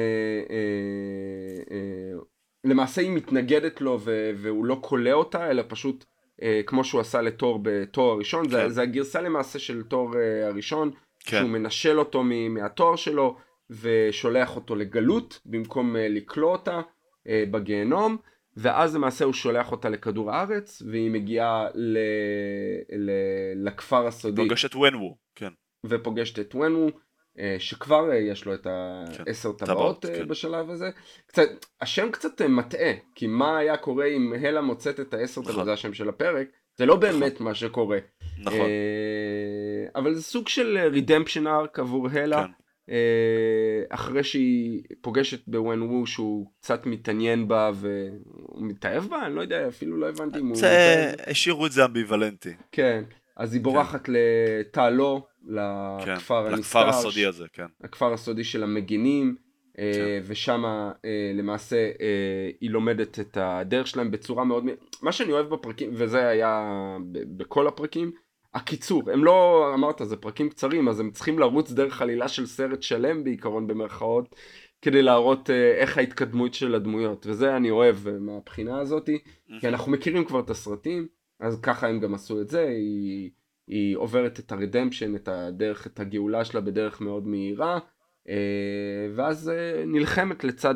אה, אה, למעשה היא מתנגדת לו ו, והוא לא כולא אותה, אלא פשוט אה, כמו שהוא עשה לתור בתור הראשון, כן. זה, זה הגרסה למעשה של תור אה, הראשון, כן. שהוא מנשל אותו מהתואר שלו ושולח אותו לגלות במקום אה, לכלוא אותה אה, בגיהנום. ואז למעשה הוא שולח אותה לכדור הארץ, והיא מגיעה ל... ל... לכפר הסודי. פוגשת את ונוו, כן. ופוגשת את ונוו, אה, שכבר אה, יש לו את העשר כן. טבעות אה, כן. בשלב הזה. קצת, השם קצת מטעה, כי מה היה קורה אם הלה מוצאת את העשר טבעות, נכון. זה השם של הפרק, זה לא באמת נכון. מה שקורה. נכון. אבל זה סוג של רידמפשן ארק עבור הלה. כן. אה, אחרי שהיא פוגשת בוון וו שהוא קצת מתעניין בה והוא מתאהב בה? אני לא יודע, אפילו לא הבנתי אם הוא... השאירו את זה אמביוולנטי. כן, אז היא בורחת כן. לטלו, לכפר הנסתר. לכפר הסודי הזה, כן. לכפר הסודי של המגינים, אה, כן. ושם אה, למעשה היא לומדת את הדרך שלהם בצורה מאוד... מה שאני אוהב בפרקים, וזה היה בכל הפרקים, הקיצור, הם לא, אמרת, זה פרקים קצרים, אז הם צריכים לרוץ דרך עלילה של סרט שלם בעיקרון במרכאות, כדי להראות uh, איך ההתקדמות של הדמויות, וזה אני אוהב uh, מהבחינה הזאתי, כי אנחנו מכירים כבר את הסרטים, אז ככה הם גם עשו את זה, היא, היא עוברת את הרדמפשן, את הדרך, את הגאולה שלה בדרך מאוד מהירה, uh, ואז נלחמת לצד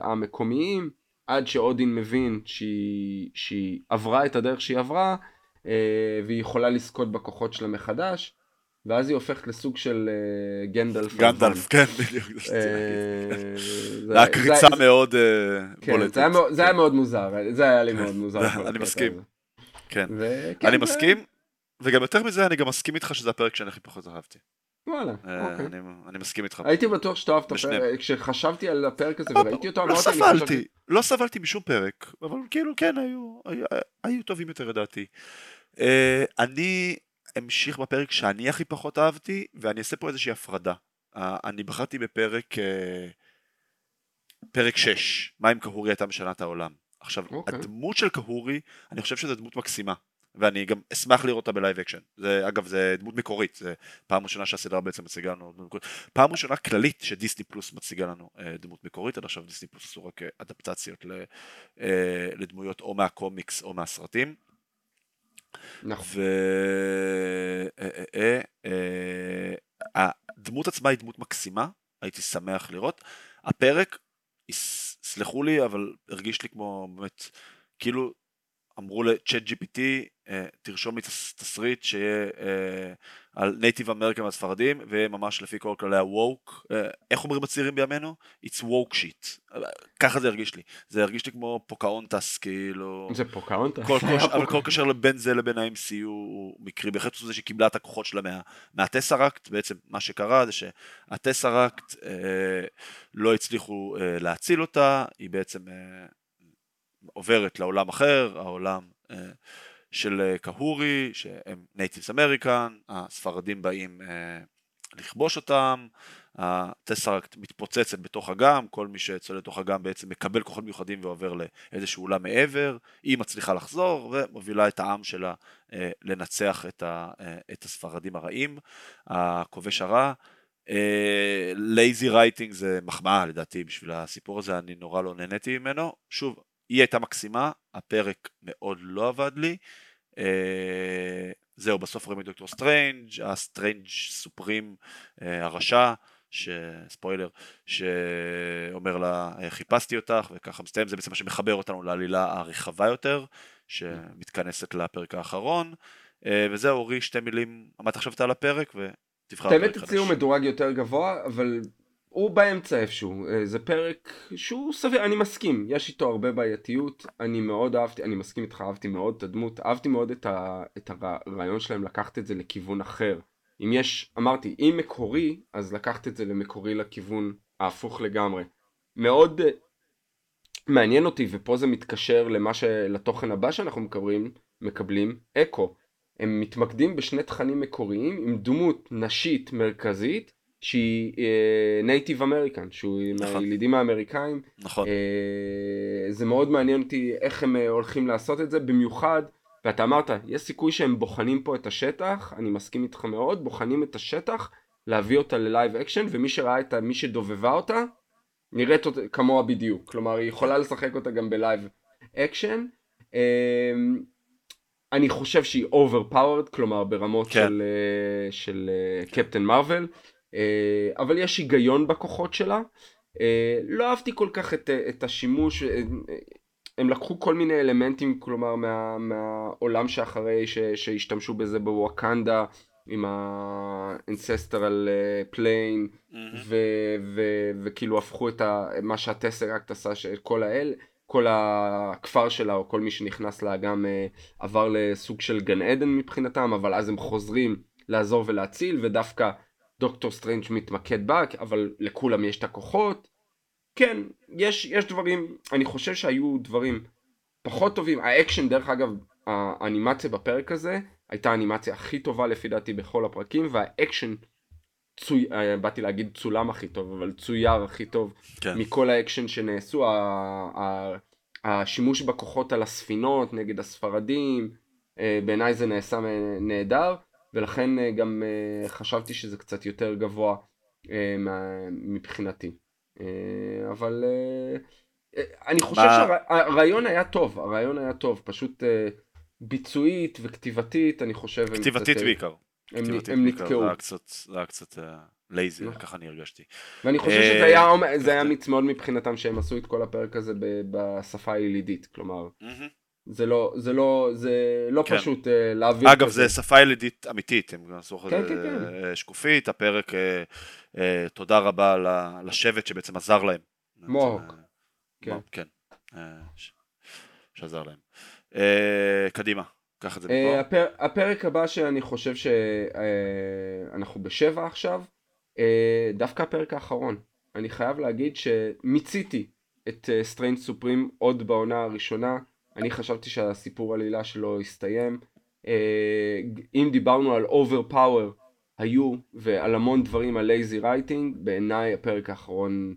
המקומיים, עד שאודין מבין שהיא, שהיא עברה את הדרך שהיא עברה, אה, והיא יכולה לזכות בכוחות שלה מחדש, ואז היא הופכת לסוג של אה, גנדלף. גנדלף, כן, בדיוק. אה, זה היה קריצה מאוד כן, בולטת. זה היה מאוד מוזר, זה היה לי מאוד מוזר. אני מסכים. כן, אני מסכים, וגם יותר מזה, אני גם מסכים איתך שזה הפרק שאני הכי פחות אהבתי. וואלה, אוקיי. אני מסכים איתך. הייתי בטוח שאתה אוהב את הפרק, כשחשבתי על הפרק הזה וראיתי אותו, לא סבלתי, לא סבלתי משום פרק, אבל כאילו כן, היו טובים יותר לדעתי. Uh, אני אמשיך בפרק שאני הכי פחות אהבתי, ואני אעשה פה איזושהי הפרדה. Uh, אני בחרתי בפרק uh, פרק 6, מה אם קהורי הייתה משנה את העולם. עכשיו, okay. אוקיי. הדמות של קהורי, אני חושב שזו דמות מקסימה. ואני גם אשמח לראות אותה ב live action. זה, אגב, זה דמות מקורית, זה פעם ראשונה שהסדרה בעצם מציגה לנו דמות מקורית. פעם ראשונה כללית שדיסני פלוס מציגה לנו אה, דמות מקורית, עד עכשיו דיסני פלוס עשו רק אדפטציות ל, אה, לדמויות או מהקומיקס או מהסרטים. נכון. והדמות אה, עצמה היא דמות מקסימה, הייתי שמח לראות. הפרק, סלחו לי, אבל הרגיש לי כמו באמת, כאילו אמרו ל ChatGPT, אה, תרשום לי תסריט שיהיה אה, על native אמריקאים והספרדים, וממש לפי כל כללי ה woke, אה, איך אומרים הצעירים בימינו? It's woke shit. ככה זה הרגיש לי. זה הרגיש לי כמו פוקהונטס, כאילו... זה פוקהונטס? כל, כל, אבל כל קשר בין זה לבין ה-MCU הוא מקרי, בהחלט זה שהיא קיבלה את הכוחות שלה מה, מהטסראקט, בעצם מה שקרה זה שהטסראקט אה, לא הצליחו אה, להציל אותה, היא בעצם אה, עוברת לעולם אחר, העולם אה, של אה, קהורי, שהם natives American, הספרדים באים אה, לכבוש אותם, הטסראקט מתפוצצת בתוך אגם, כל מי שצולל לתוך אגם בעצם מקבל כוחות מיוחדים ועובר לאיזשהו עולם מעבר, היא מצליחה לחזור ומובילה את העם שלה לנצח את הספרדים הרעים, הכובש הרע. lazy writing זה מחמאה לדעתי בשביל הסיפור הזה, אני נורא לא נהניתי ממנו. שוב, היא הייתה מקסימה, הפרק מאוד לא עבד לי. אה, זהו, בסוף רואים את דוקטור סטרנג', הסטרנג' סופרים אה, הרשע, ספוילר, שאומר לה חיפשתי אותך וככה מסתיים, זה בעצם מה שמחבר אותנו לעלילה הרחבה יותר, שמתכנסת לפרק האחרון. אה, וזהו, אורי, שתי מילים, מה אתה חשבת על הפרק? ותבחר פרק חדש. האמת הציעו מדורג יותר גבוה, אבל הוא באמצע איפשהו, אה, זה פרק שהוא סביר, אני מסכים, יש איתו הרבה בעייתיות, אני מאוד אהבתי, אני מסכים איתך, אהבתי מאוד את הדמות, אהבתי מאוד את, ה, את הרעיון שלהם לקחת את זה לכיוון אחר. אם יש, אמרתי, אם מקורי, אז לקחת את זה למקורי לכיוון ההפוך לגמרי. מאוד אה, מעניין אותי, ופה זה מתקשר למה ש... לתוכן הבא שאנחנו מקבלים, מקבלים, אקו. הם מתמקדים בשני תכנים מקוריים עם דמות נשית מרכזית שהיא native uh, American, שהוא נכון. הילידים האמריקאים. נכון. Uh, זה מאוד מעניין אותי איך הם uh, הולכים לעשות את זה, במיוחד, ואתה אמרת, יש סיכוי שהם בוחנים פה את השטח, אני מסכים איתך מאוד, בוחנים את השטח, להביא אותה ל live action, ומי שראה את מי שדובבה אותה, נראית אותה כמוה בדיוק. כלומר, היא יכולה לשחק אותה גם ב live action. Uh, אני חושב שהיא overpowered, כלומר ברמות כן. של, של קפטן מארוול. אה, אבל יש היגיון בכוחות שלה. אה, לא אהבתי כל כך את, את השימוש, אה, הם לקחו כל מיני אלמנטים, כלומר מה, מהעולם שאחרי ש, שהשתמשו בזה בוואקנדה. עם ה-ancestral plane mm-hmm. וכאילו הפכו את ה- מה שהטסראקט עשה, כל האל, כל הכפר שלה או כל מי שנכנס לה גם עבר לסוג של גן עדן מבחינתם, אבל אז הם חוזרים לעזור ולהציל ודווקא דוקטור סטרנג' מתמקד בה, אבל לכולם יש את הכוחות. כן, יש, יש דברים, אני חושב שהיו דברים פחות טובים. האקשן, דרך אגב, האנימציה בפרק הזה הייתה האנימציה הכי טובה לפי דעתי בכל הפרקים, והאקשן, צוי, אה, באתי להגיד צולם הכי טוב, אבל צויר הכי טוב כן. מכל האקשן שנעשו. השימוש בכוחות על הספינות נגד הספרדים, אה, בעיניי זה נעשה נהדר. ולכן אה, גם אה, חשבתי שזה קצת יותר גבוה אה, מבחינתי. אבל אני חושב שהרעיון היה טוב, הרעיון היה טוב, פשוט ביצועית וכתיבתית, אני חושב... כתיבתית בעיקר. הם נתקעו. זה היה קצת לייזי, נכון. ככה אני הרגשתי. ואני חושב שזה היה אמיץ מאוד מבחינתם שהם עשו את כל הפרק הזה בשפה הילידית, כלומר. זה לא, זה לא, זה לא כן. פשוט uh, להעביר אגב, זה שפה ילידית אמיתית, הם גם עשו כן, כן, כן. שקופית, הפרק, uh, uh, תודה רבה לשבט שבעצם עזר להם. מוהוק. כן. כן. uh, שעזר להם. Uh, קדימה, קח את זה מפה. Uh, הפר, הפרק הבא שאני חושב שאנחנו uh, בשבע עכשיו, uh, דווקא הפרק האחרון. אני חייב להגיד שמיציתי את סטריינג' uh, סופרים עוד בעונה הראשונה. אני חשבתי שהסיפור עלילה שלו הסתיים. אה, אם דיברנו על overpowered, היו, ועל המון דברים על lazy writing, בעיניי הפרק האחרון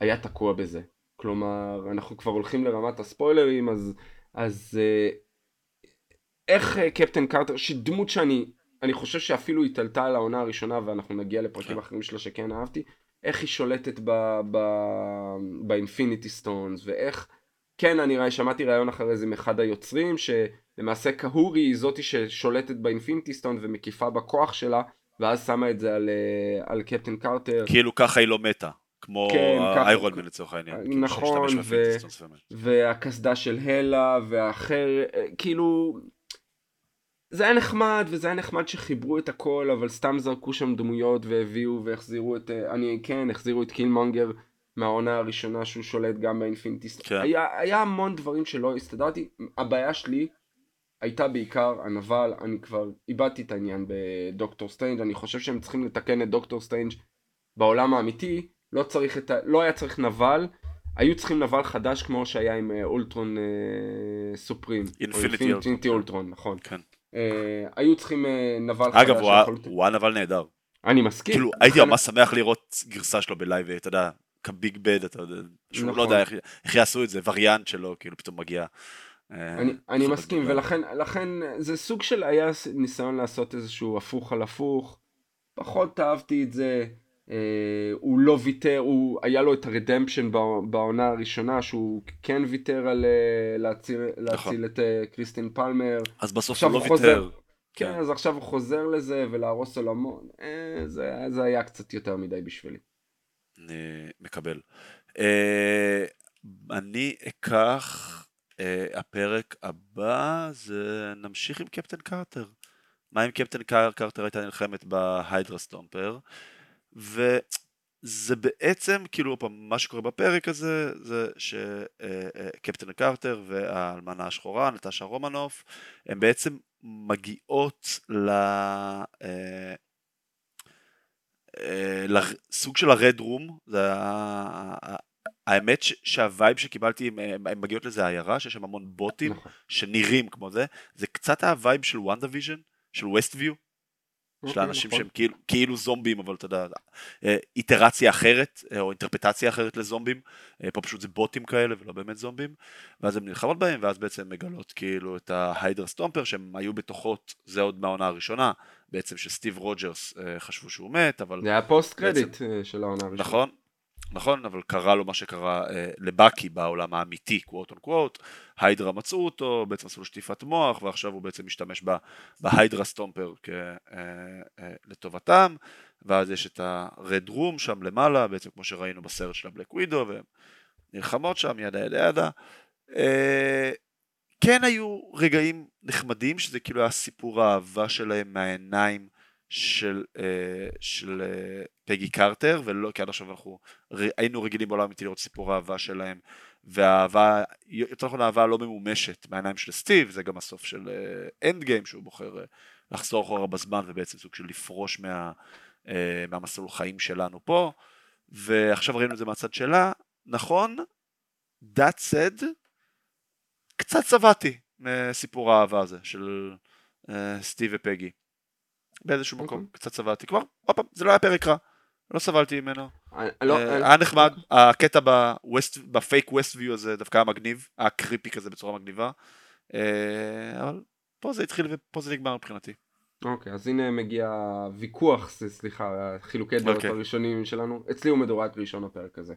היה תקוע בזה. כלומר, אנחנו כבר הולכים לרמת הספוילרים, אז, אז אה, איך אה, קפטן קרטר, שדמות שאני, אני חושב שאפילו התעלתה על העונה הראשונה, ואנחנו נגיע לפרקים כן. אחרים שלה שכן אהבתי, איך היא שולטת באינפיניטי סטונז, ואיך... כן, אני שמעתי ראיון אחרי זה מאחד היוצרים, שלמעשה קהורי היא זאתי ששולטת באינפיניטי סטון ומקיפה בכוח שלה, ואז שמה את זה על, אה, על קפטן קרטר. כאילו ככה היא לא מתה. כמו כן, איירון מן לצורך העניין. כאילו, נכון, ו-. והקסדה של הלה, והאחר, אה, כאילו... זה היה נחמד, וזה היה נחמד שחיברו את הכל, אבל סתם זרקו שם דמויות והביאו והחזירו את... אה, אני, כן, החזירו את קילמונגר מהעונה הראשונה שהוא שולט גם באינפיניטיסט. כן. היה, היה המון דברים שלא הסתדרתי. הבעיה שלי הייתה בעיקר הנבל, אני כבר איבדתי את העניין בדוקטור סטריינג', אני חושב שהם צריכים לתקן את דוקטור סטריינג' בעולם האמיתי, לא צריך את ה... לא היה צריך נבל, היו צריכים נבל חדש כמו שהיה עם אה, אולטרון אה, סופרים. אינפיניטי אולטרון. נכון. כן. אה, היו צריכים אה, נבל חדש. אגב, הוא היה- נבל נהדר. אני מסכים. כאילו, הייתי ממש שמח לראות גרסה שלו ב live, אתה יודע, כ big bad, אתה יודע, שהוא לא נכון. יודע איך- איך יעשו את זה, וריאנט שלו, כאילו פתאום מגיע. אה, אני, אני מסכים. ולכן לכן זה סוג של היה ניסיון לעשות איזשהו הפוך על הפוך. פחות אהבתי את זה. אה, הוא לא ויתר, הוא, היה לו את הרדמפשן בע- בעונה הראשונה, שהוא כן ויתר על אה, להציל, להציל את אה, קריסטין פלמר. אז בסוף הוא לא. ויתר. כן, כן. אז עכשיו הוא חוזר לזה ולהרוס עולמות. אה, זה, זה היה קצת יותר מדי בשבילי. אני מקבל. אה, אני אקח, אה, הפרק הבא זה נמשיך עם קפטן קרטר. מה אם קפטן קר- קרטר הייתה נלחמת בהיידרה סטומפר, וזה בעצם, כאילו, מה שקורה בפרק הזה, זה שקפטן קרטר והאלמנה השחורה, נטשה רומנוף, הן בעצם מגיעות ל... אה, לסוג של הרד רום, זה האמת ש- שה vibe שקיבלתי, הם מגיעות לזה עיירה, שיש שם המון בוטים נכון. שנראים כמו זה, זה קצת ה vibe של וונדה ויז'ן, של ווסטוויו, של אוקיי, האנשים נכון. שהם כאילו, כאילו זומבים, אבל אתה יודע, אה, איטרציה אחרת, אה, או אינטרפרטציה אחרת לזומבים, פה פשוט זה בוטים כאלה ולא באמת זומבים, ואז הן נלחמות בהם, ואז בעצם מגלות כאילו את ההיידרה סטומפר, שהם היו בתוכות, זה עוד מהעונה הראשונה, בעצם שסטיב רוג'רס אה, חשבו שהוא מת, אבל... זה היה post credit אה, של העונה הראשונה. נכון, נכון, אבל קרה לו מה שקרה אה, לבאקי בעולם האמיתי, quote unquote, היידרה מצאו אותו, בעצם עשו לו שטיפת מוח, ועכשיו הוא בעצם משתמש בהיידרה סטומפר כ, אה, אה, לטובתם, ואז יש את הרד רום שם למעלה, בעצם כמו שראינו בסרט של הבלק ווידו, והן נלחמות שם, yada yada yada. אה, כן היו רגעים נחמדים, שזה כאילו היה סיפור האהבה שלהם מהעיניים של, אה, של אה, פגי קרטר, ולא, כי עד עכשיו אנחנו היינו רגילים בעולם האמיתי לראות סיפור האהבה שלהם, והאהבה, יותר נכון האהבה לא ממומשת מהעיניים של סטיב, זה גם הסוף של אנד גיים, שהוא בוחר אה, לחזור אחורה בזמן ובעצם סוג של לפרוש מה, אה, מהמסלול חיים שלנו פה, ועכשיו ראינו את זה מהצד שלה, נכון, that said, קצת צבעתי מסיפור האהבה הזה של אה, סטיב ופגי. באיזשהו מקום, אוקיי. קצת צבעתי. כבר, עוד פעם, זה לא היה פרק רע, לא סבלתי ממנו. אני- לא, אה, היה נחמד, הקטע בפייק ווסט ויו הזה דווקא היה מגניב, היה קריפי כזה בצורה מגניבה, אה, אבל פה זה התחיל ופה זה נגמר מבחינתי. אוקיי, אז הנה מגיע ויכוח, סליחה, חילוקי דעות אוקיי. הראשונים שלנו. אצלי הוא מדורג ראשון הפרק הזה.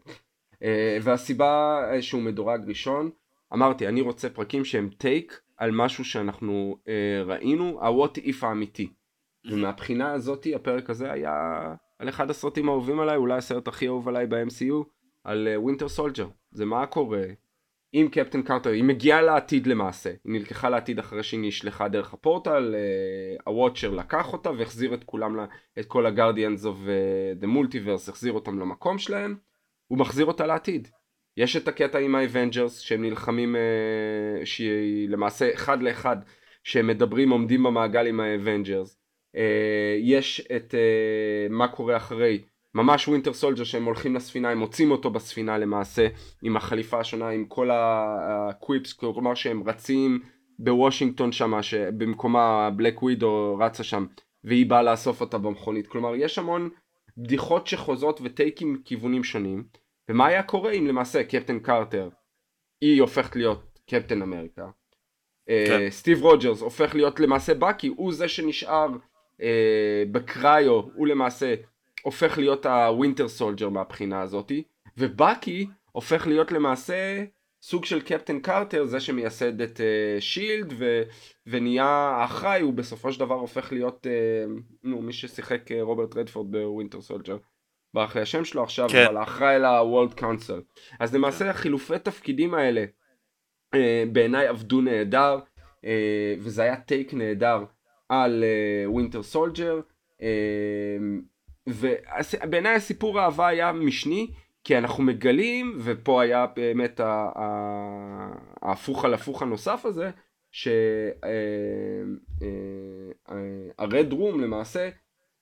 אה, והסיבה אה, שהוא מדורג ראשון, אמרתי, אני רוצה פרקים שהם take על משהו שאנחנו אה, ראינו, ה-what if האמיתי. ומהבחינה הזאתי הפרק הזה היה על אחד הסרטים האהובים עליי, אולי הסרט הכי אהוב עליי ב-MCU, על ווינטר סולג'ר. זה מה קורה עם קפטן קארטר, היא מגיעה לעתיד למעשה, היא נלקחה לעתיד אחרי שהיא נשלחה דרך הפורטל, אה, הוואצ'ר לקח אותה והחזיר את כולם, את כל הגרדיאנס אוף דה מולטיוורס, החזיר אותם למקום שלהם, הוא מחזיר אותה לעתיד. יש את הקטע עם האבנג'רס שהם נלחמים, אה, שהיא למעשה אחד לאחד, שהם מדברים עומדים במעגל עם האבנג'רס. אה, יש את אה, מה קורה אחרי, ממש ווינטר סולג'ר שהם הולכים לספינה, הם מוצאים אותו בספינה למעשה, עם החליפה השונה, עם כל ה quips, כלומר שהם רצים בוושינגטון שם, שבמקומה בלק ווידו רצה שם, והיא באה לאסוף אותה במכונית. כלומר, יש המון בדיחות שחוזרות וטייקים לכיוונים שונים, ומה היה קורה אם למעשה קפטן קרטר, היא הופכת להיות קפטן אמריקה, אה, כן. סטיב רוג'רס הופך להיות למעשה בקי, הוא זה שנשאר אה, בקריו, הוא למעשה הופך להיות הווינטר סולג'ר מהבחינה הזאתי, ובקי הופך להיות למעשה סוג של קפטן קרטר, זה שמייסד את uh, שילד ו, ונהיה האחראי, הוא בסופו של דבר הופך להיות, uh, נו, מי ששיחק uh, רוברט רדפורד ב Winter Soldier. ברח לי השם שלו עכשיו, כן. אבל האחראי ל-World Council. אז למעשה החילופי תפקידים האלה אה, בעיניי עבדו נהדר, אה, וזה היה take נהדר על Winter Soldier, ובעיניי הסיפור האהבה היה משני, כי אנחנו מגלים, ופה היה באמת ההפוך על הפוך הנוסף הזה, שה Red Room למעשה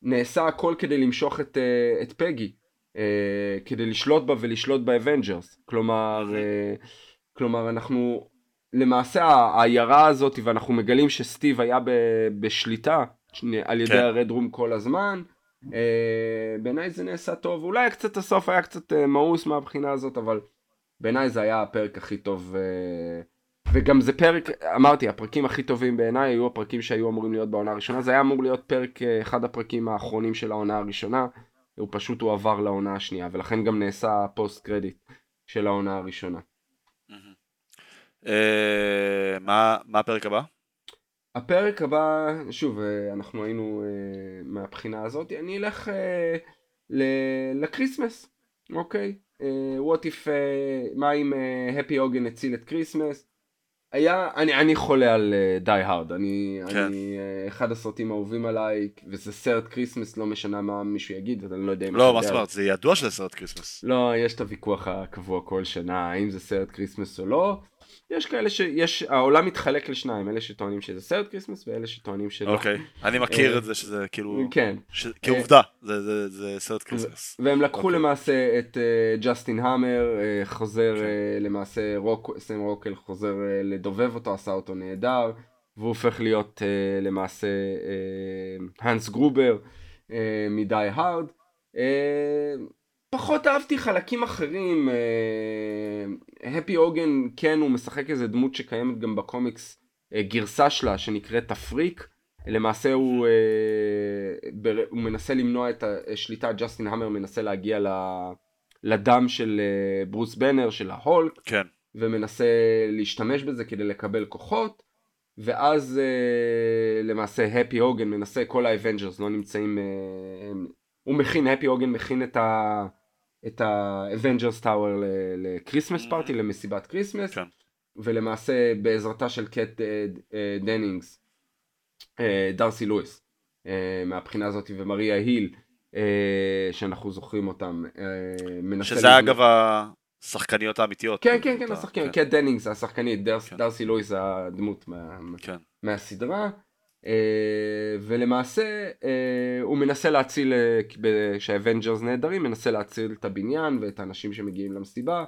נעשה הכל כדי למשוך את, אה, את פגי, אה, כדי לשלוט בה ולשלוט ב Avengers. כלומר, אה, כלומר אנחנו, למעשה העיירה הזאת, ואנחנו מגלים שסטיב היה ב- בשליטה על ידי כן. ה Red Room כל הזמן. בעיניי זה נעשה טוב, אולי קצת הסוף היה קצת מאוס מהבחינה הזאת, אבל בעיניי זה היה הפרק הכי טוב. וגם זה פרק, אמרתי, הפרקים הכי טובים בעיניי היו הפרקים שהיו אמורים להיות בעונה הראשונה. זה היה אמור להיות פרק, אה, אחד הפרקים האחרונים של העונה הראשונה. הוא פשוט הועבר לעונה השנייה, ולכן גם נעשה פוסט קרדיט של העונה הראשונה. אה, מה הפרק הבא? הפרק הבא, שוב, אה, אנחנו היינו מהבחינה הזאת, אני אלך לקריסמס, אוקיי? what if, מה אם הפי הוגן הציל את קריסמס? היה, אני, אני חולה על Die uh, Hard, אני, כן. אני uh, אחד הסרטים האהובים עליי, וזה סרט קריסמס, לא משנה מה מישהו יגיד, אני לא יודע אם... לא, מה. זאת אומרת? זה ידוע שזה סרט כריסמס. לא, יש את הוויכוח הקבוע כל שנה, האם זה סרט כריסמס או לא. יש כאלה שיש, העולם מתחלק לשניים, אלה שטוענים שזה סרט כריסמס ואלה שטוענים שלא. אוקיי, אני מכיר אה, את זה שזה כאילו... כן. ש- כעובדה, זה- זה זה סרט כריסמס. והם לקחו אוקיי. למעשה את אה, ג'סטין המר, אה, חוזר כן. אה, למעשה, רוק, סם רוקל חוזר אה, לדובב אותו, עשה אותו נהדר, והוא הופך להיות אה, למעשה אה, הנס גרובר אה, מ Die Hard. אה, פחות אהבתי חלקים אחרים, הפי הוגן כן הוא משחק איזה דמות שקיימת גם בקומיקס, אה, גרסה שלה שנקראת הפריק. למעשה הוא, אה, הוא מנסה למנוע את השליטה, ג'סטין המר מנסה להגיע ל- לדם של אה, ברוס בנר, של ההולק, כן, ומנסה להשתמש בזה כדי לקבל כוחות, ואז אה, למעשה הפי הוגן מנסה, כל ה Avengers לא נמצאים, אה, הם- הוא מכין, הפי הוגן מכין את ה... את ה Avengers Tower ל Christmas party, למסיבת קריסמס, כן. ולמעשה בעזרתה של קט אה, אה, דנינגס, אה, דארסי לואיס, מהבחינה הזאת, ומריה היל, שאנחנו זוכרים אותם, מנסה... שזה אגב השחקניות האמיתיות. כן, כן, כן, אתה- השחקן, קט דנינגס, השחקנית, כן. דארסי לואיס הדמות מה- כן, מהסדרה, ולמעשה אה, הוא מנסה להציל, אה, כשה Avengers נעדרים, מנסה להציל את הבניין ואת האנשים שמגיעים למסיבה,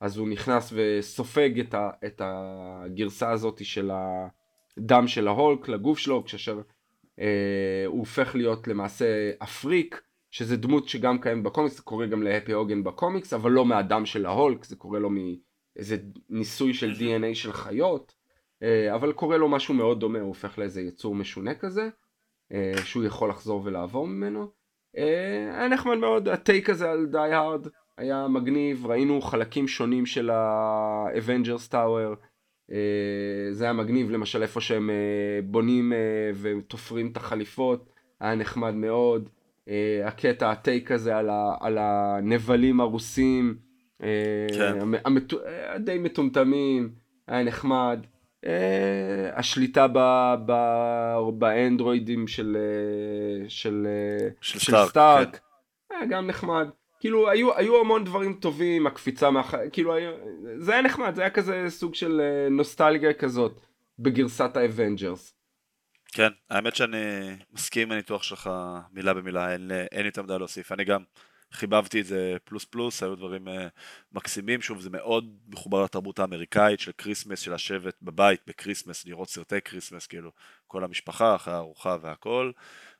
אז הוא נכנס וסופג את, ה, את הגרסה הזאת של הדם של ההולק לגוף שלו, כאשר אה, הוא הופך להיות למעשה אפריק, שזה דמות שגם קיימת בקומיקס, זה קורה גם להפי הוגן בקומיקס, אבל לא מהדם של ההולק, זה קורה לו מאיזה ניסוי של DNA של חיות. אה, אבל קורה לו משהו מאוד דומה, הוא הופך לאיזה יצור משונה כזה, אה, שהוא יכול לחזור ולעבור ממנו. אה, היה נחמד מאוד, הטייק הזה על די הארד היה מגניב, ראינו חלקים שונים של Tower, אה, זה היה מגניב, למשל איפה שהם בונים ותופרים את החליפות, היה נחמד מאוד. הקטע, הטייק הזה על, ה, על הנבלים הרוסים, כן. המ- המטו- אה, די מטומטמים, היה נחמד. Uh, השליטה ב, ב, באנדרואידים של, אה, של, אה, של של סטארק, סטארק, כן. היה גם נחמד. כאילו היו, היו המון דברים טובים, הקפיצה מהח... כאילו היה, זה היה נחמד, זה היה כזה סוג של אה, נוסטלגיה כזאת בגרסת ה Avengers. כן, האמת שאני מסכים עם הניתוח שלך מילה במילה, אין, אין יותר מדי להוסיף. אני גם חיבבתי את זה פלוס פלוס, היו דברים אה, מקסימים. שוב, זה מאוד מחובר לתרבות האמריקאית של כריסמס, של לשבת בבית בקריסמס, לראות סרטי כריסמס, כאילו, כל המשפחה, אחרי הארוחה והכל.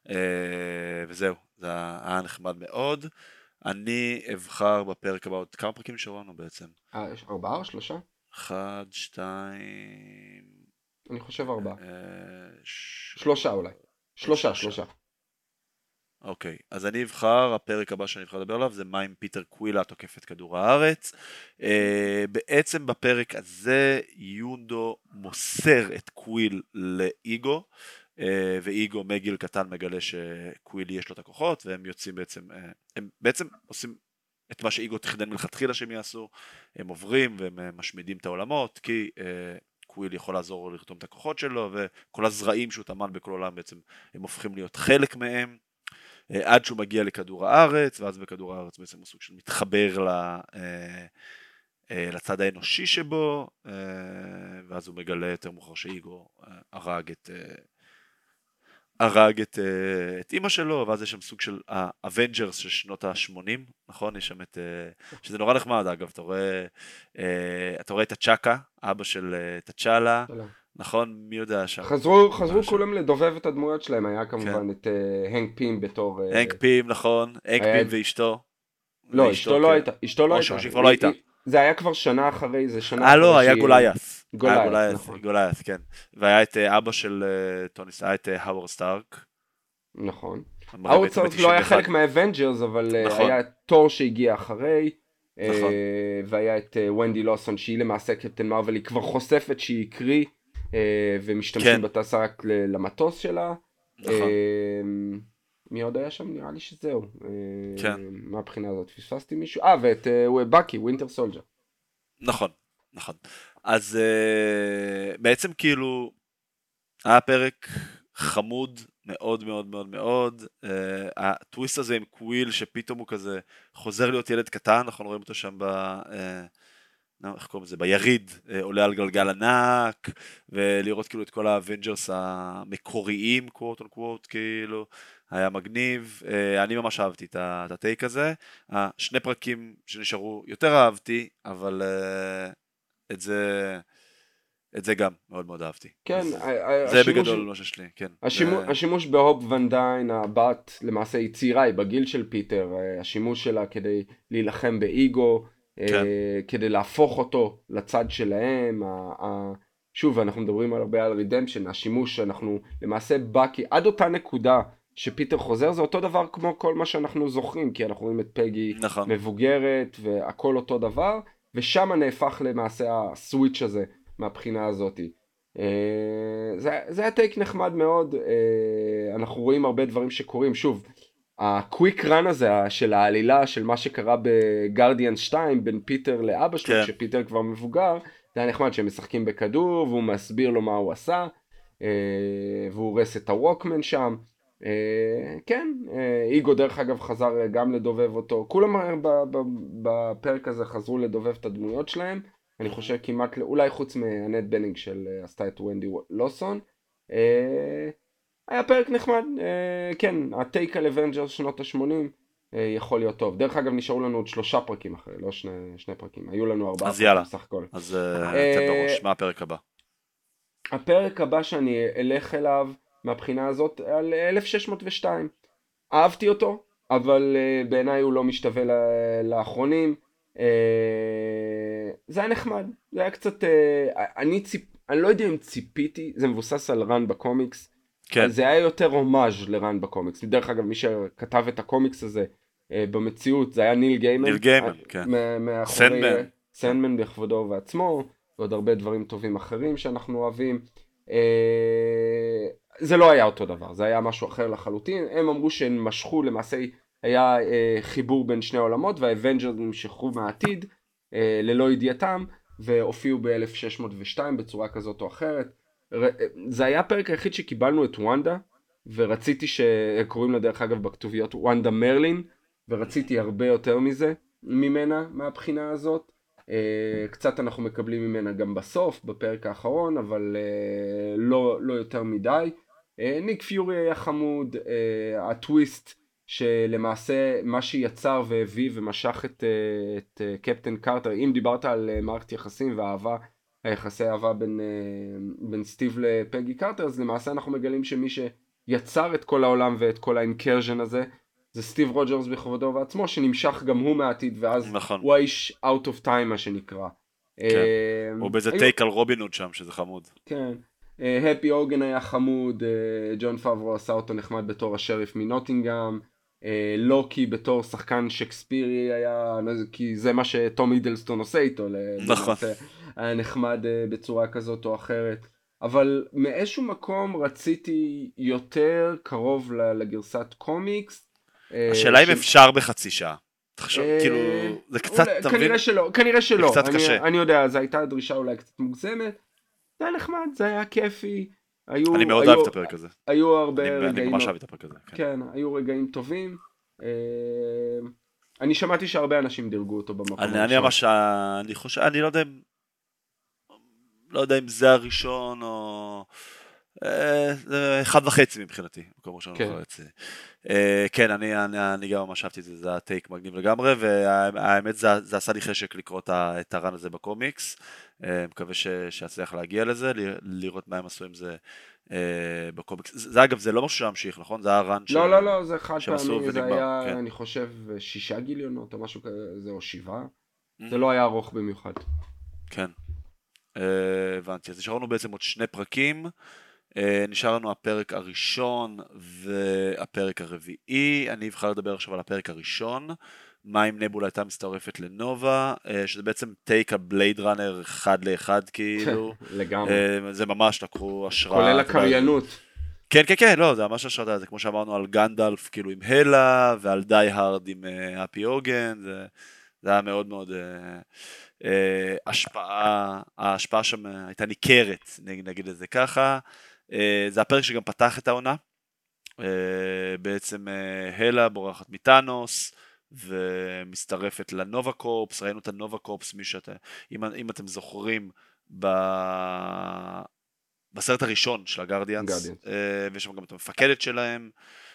אה, וזהו, זה היה נחמד מאוד. אני אבחר בפרק הבא, עוד כמה פרקים נשארו לנו בעצם? אה, יש ארבעה או שלושה? אחד, שתיים... אני חושב ארבעה. שלושה אולי. שלושה, שלושה. אוקיי, אז אני אבחר, הפרק הבא שאני אבחר לדבר עליו זה מה אם פיטר קוויל תוקף את כדור הארץ. אה, בעצם בפרק הזה יונדו מוסר את קוויל לאיגו, אה, ואיגו מגיל קטן מגלה שלקוויל יש לו את הכוחות, והם יוצאים בעצם, הם בעצם עושים את מה שאיגו תכנן מלכתחילה שהם יעשו, הם עוברים והם משמידים את העולמות, כי קוויל יכול לעזור לרתום את הכוחות שלו, וכל הזרעים שהוא טמן בכל עולם בעצם הם הופכים להיות חלק מהם. עד שהוא מגיע לכדור הארץ, ואז בכדור הארץ בעצם הוא סוג של מתחבר ל, אה, אה, לצד האנושי שבו, אה, ואז הוא מגלה יותר מאוחר שאיגו הרג את, הרג את, את אימא שלו, ואז יש שם סוג של ה Avengers של שנות ה-80, נכון? יש שם את... שזה נורא נחמד אגב, אתה רואה, אתה רואה את טצ'אקה, אבא של טצ'אלה. נכון? מי יודע שם. חזרו, חזרו כולם לדובב את הדמויות שלהם, היה כמובן כן. את uh, הנק פים בתור... Uh, הנק פים, נכון, הנק. פים ואשתו. לא, אשתו לא כן. הייתה, אשתו לא הייתה. שכבר לא הייתה. זה היה כבר שנה אחרי, זה שנה אה לא, היה Goliath. Goliath, נכון. Goliath, כן. והיה את uh, אבא של uh, טוני היה את האוורד סטארק. נכון. האוורד סטארק לא היה חלק מה Avengers, אבל נכון. היה תור שהגיע אחרי. נכון. והיה את ונדי לוסון שהיא למעשה קפטן מארוול, היא כבר חושפת שהיא הקרי אה, ומשתמשים כן. בטסרקט למטוס שלה. נכון. אה, מי עוד היה שם? נראה לי שזהו. אה, כן. מהבחינה הזאת פספסתי מישהו? אה, ואת באקי, Winter Soldier. נכון, נכון. אז בעצם כאילו, היה פרק חמוד מאוד מאוד מאוד מאוד. הטוויסט הזה עם קוויל שפתאום הוא כזה חוזר להיות ילד קטן, אנחנו רואים אותו שם ב... איך קוראים לזה, ביריד, אה, עולה על גלגל ענק, ולראות כאילו את כל האבנג'רס המקוריים, quote unquote, כאילו, היה מגניב, אה, אני ממש אהבתי את ה take הזה, שני פרקים שנשארו יותר אהבתי, אבל אה, את זה... את זה גם מאוד מאוד אהבתי. כן, זה השימוש, בגדול מה שיש לי, כן. השימוש, השימוש בהופ ואן דיין, הבת, למעשה היא צעירה, היא בגיל של פיטר, השימוש שלה כדי להילחם באיגו, כן. אה, כדי להפוך אותו לצד שלהם. שוב, אנחנו מדברים הרבה על redemption, השימוש שאנחנו למעשה באקי, עד אותה נקודה שפיטר חוזר, זה אותו דבר כמו כל מה שאנחנו זוכרים, כי אנחנו רואים את פגי נכון. מבוגרת והכל אותו דבר, ושם נהפך למעשה ה switch הזה מהבחינה הזאת. אה, זה, זה היה take נחמד מאוד, אה, אנחנו רואים הרבה דברים שקורים, שוב, ה quick run הזה של העלילה של מה שקרה ב Guardians 2 בין פיטר לאבא שלו, כן. כשפיטר כבר מבוגר, זה היה נחמד שהם משחקים בכדור והוא מסביר לו מה הוא עשה, אה, והוא הורס את הווקמן שם. אה, כן, אה, איגו דרך אגב חזר גם לדובב אותו, כולם בפרק הזה חזרו לדובב את הדמויות שלהם, אני חושב כמעט, אולי חוץ מאנט בנינג שלא עשתה את ונדי לוסון. היה פרק נחמד, אה, כן, ה take על אבנג'רס שנות ה-80 אה, יכול להיות טוב. דרך אגב, נשארו לנו עוד שלושה פרקים אחרי, לא שני, שני פרקים, היו לנו ארבעה פרקים בסך הכל. אז יאללה, אז תן בראש, מה הפרק הבא? הפרק הבא שאני אלך אליו מהבחינה הזאת על 1602. אהבתי אותו, אבל בעיניי הוא לא משתווה לאחרונים. זה היה נחמד, זה היה קצת, אני ציפ... אני לא יודע אם ציפיתי, זה מבוסס על רן בקומיקס, כן. זה היה יותר הומאז' לרן בקומיקס. דרך אגב, מי שכתב את הקומיקס הזה אה, במציאות זה היה ניל גיימן. ניל גיימן, כן. סנדמן. סנדמן בכבודו ובעצמו, ועוד הרבה דברים טובים אחרים שאנחנו אוהבים. אה, זה לא היה אותו דבר, זה היה משהו אחר לחלוטין. הם אמרו שהם משכו, למעשה היה אה, חיבור בין שני העולמות, והאבנג'רס נמשכו מהעתיד ללא ידיעתם, והופיעו ב-1602 בצורה כזאת או אחרת. זה היה הפרק היחיד שקיבלנו את וונדה, ורציתי שקוראים לה דרך אגב בכתוביות Wanda Merlin, ורציתי הרבה יותר מזה, ממנה, מהבחינה הזאת. Uh, קצת אנחנו מקבלים ממנה גם בסוף, בפרק האחרון, אבל uh, לא, לא יותר מדי. ניק פיורי היה חמוד, הטוויסט שלמעשה מה שיצר והביא ומשך את, את קפטן קרטר, אם דיברת על מערכת יחסים ואהבה היחסי אהבה בין, אה, בין סטיב לפגי קרטר, אז למעשה אנחנו מגלים שמי שיצר את כל העולם ואת כל האינקרז'ן הזה, זה סטיב רוג'רס בכבודו ובעצמו, שנמשך גם הוא מהעתיד, ואז נכון. הוא האיש out of time מה שנקרא. כן. אה, הוא באיזה take על רובין שם, שזה חמוד. כן. הפי uh, הוגאן היה חמוד, ג'ון פאברו עשה אותו נחמד בתור השריף מנוטינגאם, לוקי בתור שחקן שקספירי היה, כי זה מה שטום הידלסטון עושה איתו. נכון. היה נחמד uh, בצורה כזאת או אחרת. אבל מאיזשהו מקום רציתי יותר קרוב לגרסת קומיקס. אה, השאלה אם אפשר בחצי שעה. תחשוב, אה, כאילו, זה קצת, אתה מבין? כנראה שלא, כנראה שלא. זה קצת קשה. אני יודע, זו הייתה דרישה אולי קצת מוגזמת. זה היה נחמד, זה היה כיפי. היו, אני מאוד אוהב את הפרק הזה. היו הרבה אני, רגעים... אני ממש אוהב את הפרק הזה. כן. כן, היו רגעים טובים. אני שמעתי שהרבה אנשים דירגו אותו במקום הראשון. אני ממש, אני חושב, אני לא יודע אם, לא יודע אם זה הראשון או... אה, זה אחד וחצי מבחינתי, מקום ראשון כן. וחצי. אה, כן, אני, אני, אני גם ממש אהבתי את זה, זה היה טייק מגניב לגמרי, והאמת זה, זה עשה לי חשק לקרוא את הרן הזה בקומיקס. אה, מקווה שאצליח להגיע לזה, לראות מה הם עשו עם זה בקומיקס. זה אגב, זה לא משהו שהמשיך, נכון? זה היה רן ש... לא, לא, לא, זה חד פעמי, זה היה, כן. אני חושב, שישה גיליונות או משהו כזה, או שבעה. Mm-hmm. זה לא היה ארוך במיוחד. כן. אה, הבנתי. אז נשארנו בעצם עוד שני פרקים. נשאר לנו הפרק הראשון והפרק הרביעי. אני אבחר לדבר עכשיו על הפרק הראשון. מה אם נבולה הייתה מצטרפת לנובה, אה, שזה בעצם טייק הבלייד ראנר אחד לאחד כאילו. לגמרי. אה, זה ממש לקחו השראה. כולל הקריינות. כן, כן, כן, לא, זה ממש השראה, זה כמו שאמרנו על גנדלף כאילו עם הלה, ועל די הארד עם אפי אוגן, זה, זה היה מאוד מאוד uh, השפעה, ההשפעה שם הייתה ניכרת, נגיד את זה ככה. Uh, זה הפרק שגם פתח את העונה. Uh, בעצם uh, הלה בורחת מטאנוס, ומצטרפת לנובה קורפס, ראינו את הנובה קורפס, מי שאתה, אם, אם אתם זוכרים, ב... בסרט הראשון של הגרדיאנס, אה, ויש שם גם את המפקדת שלהם,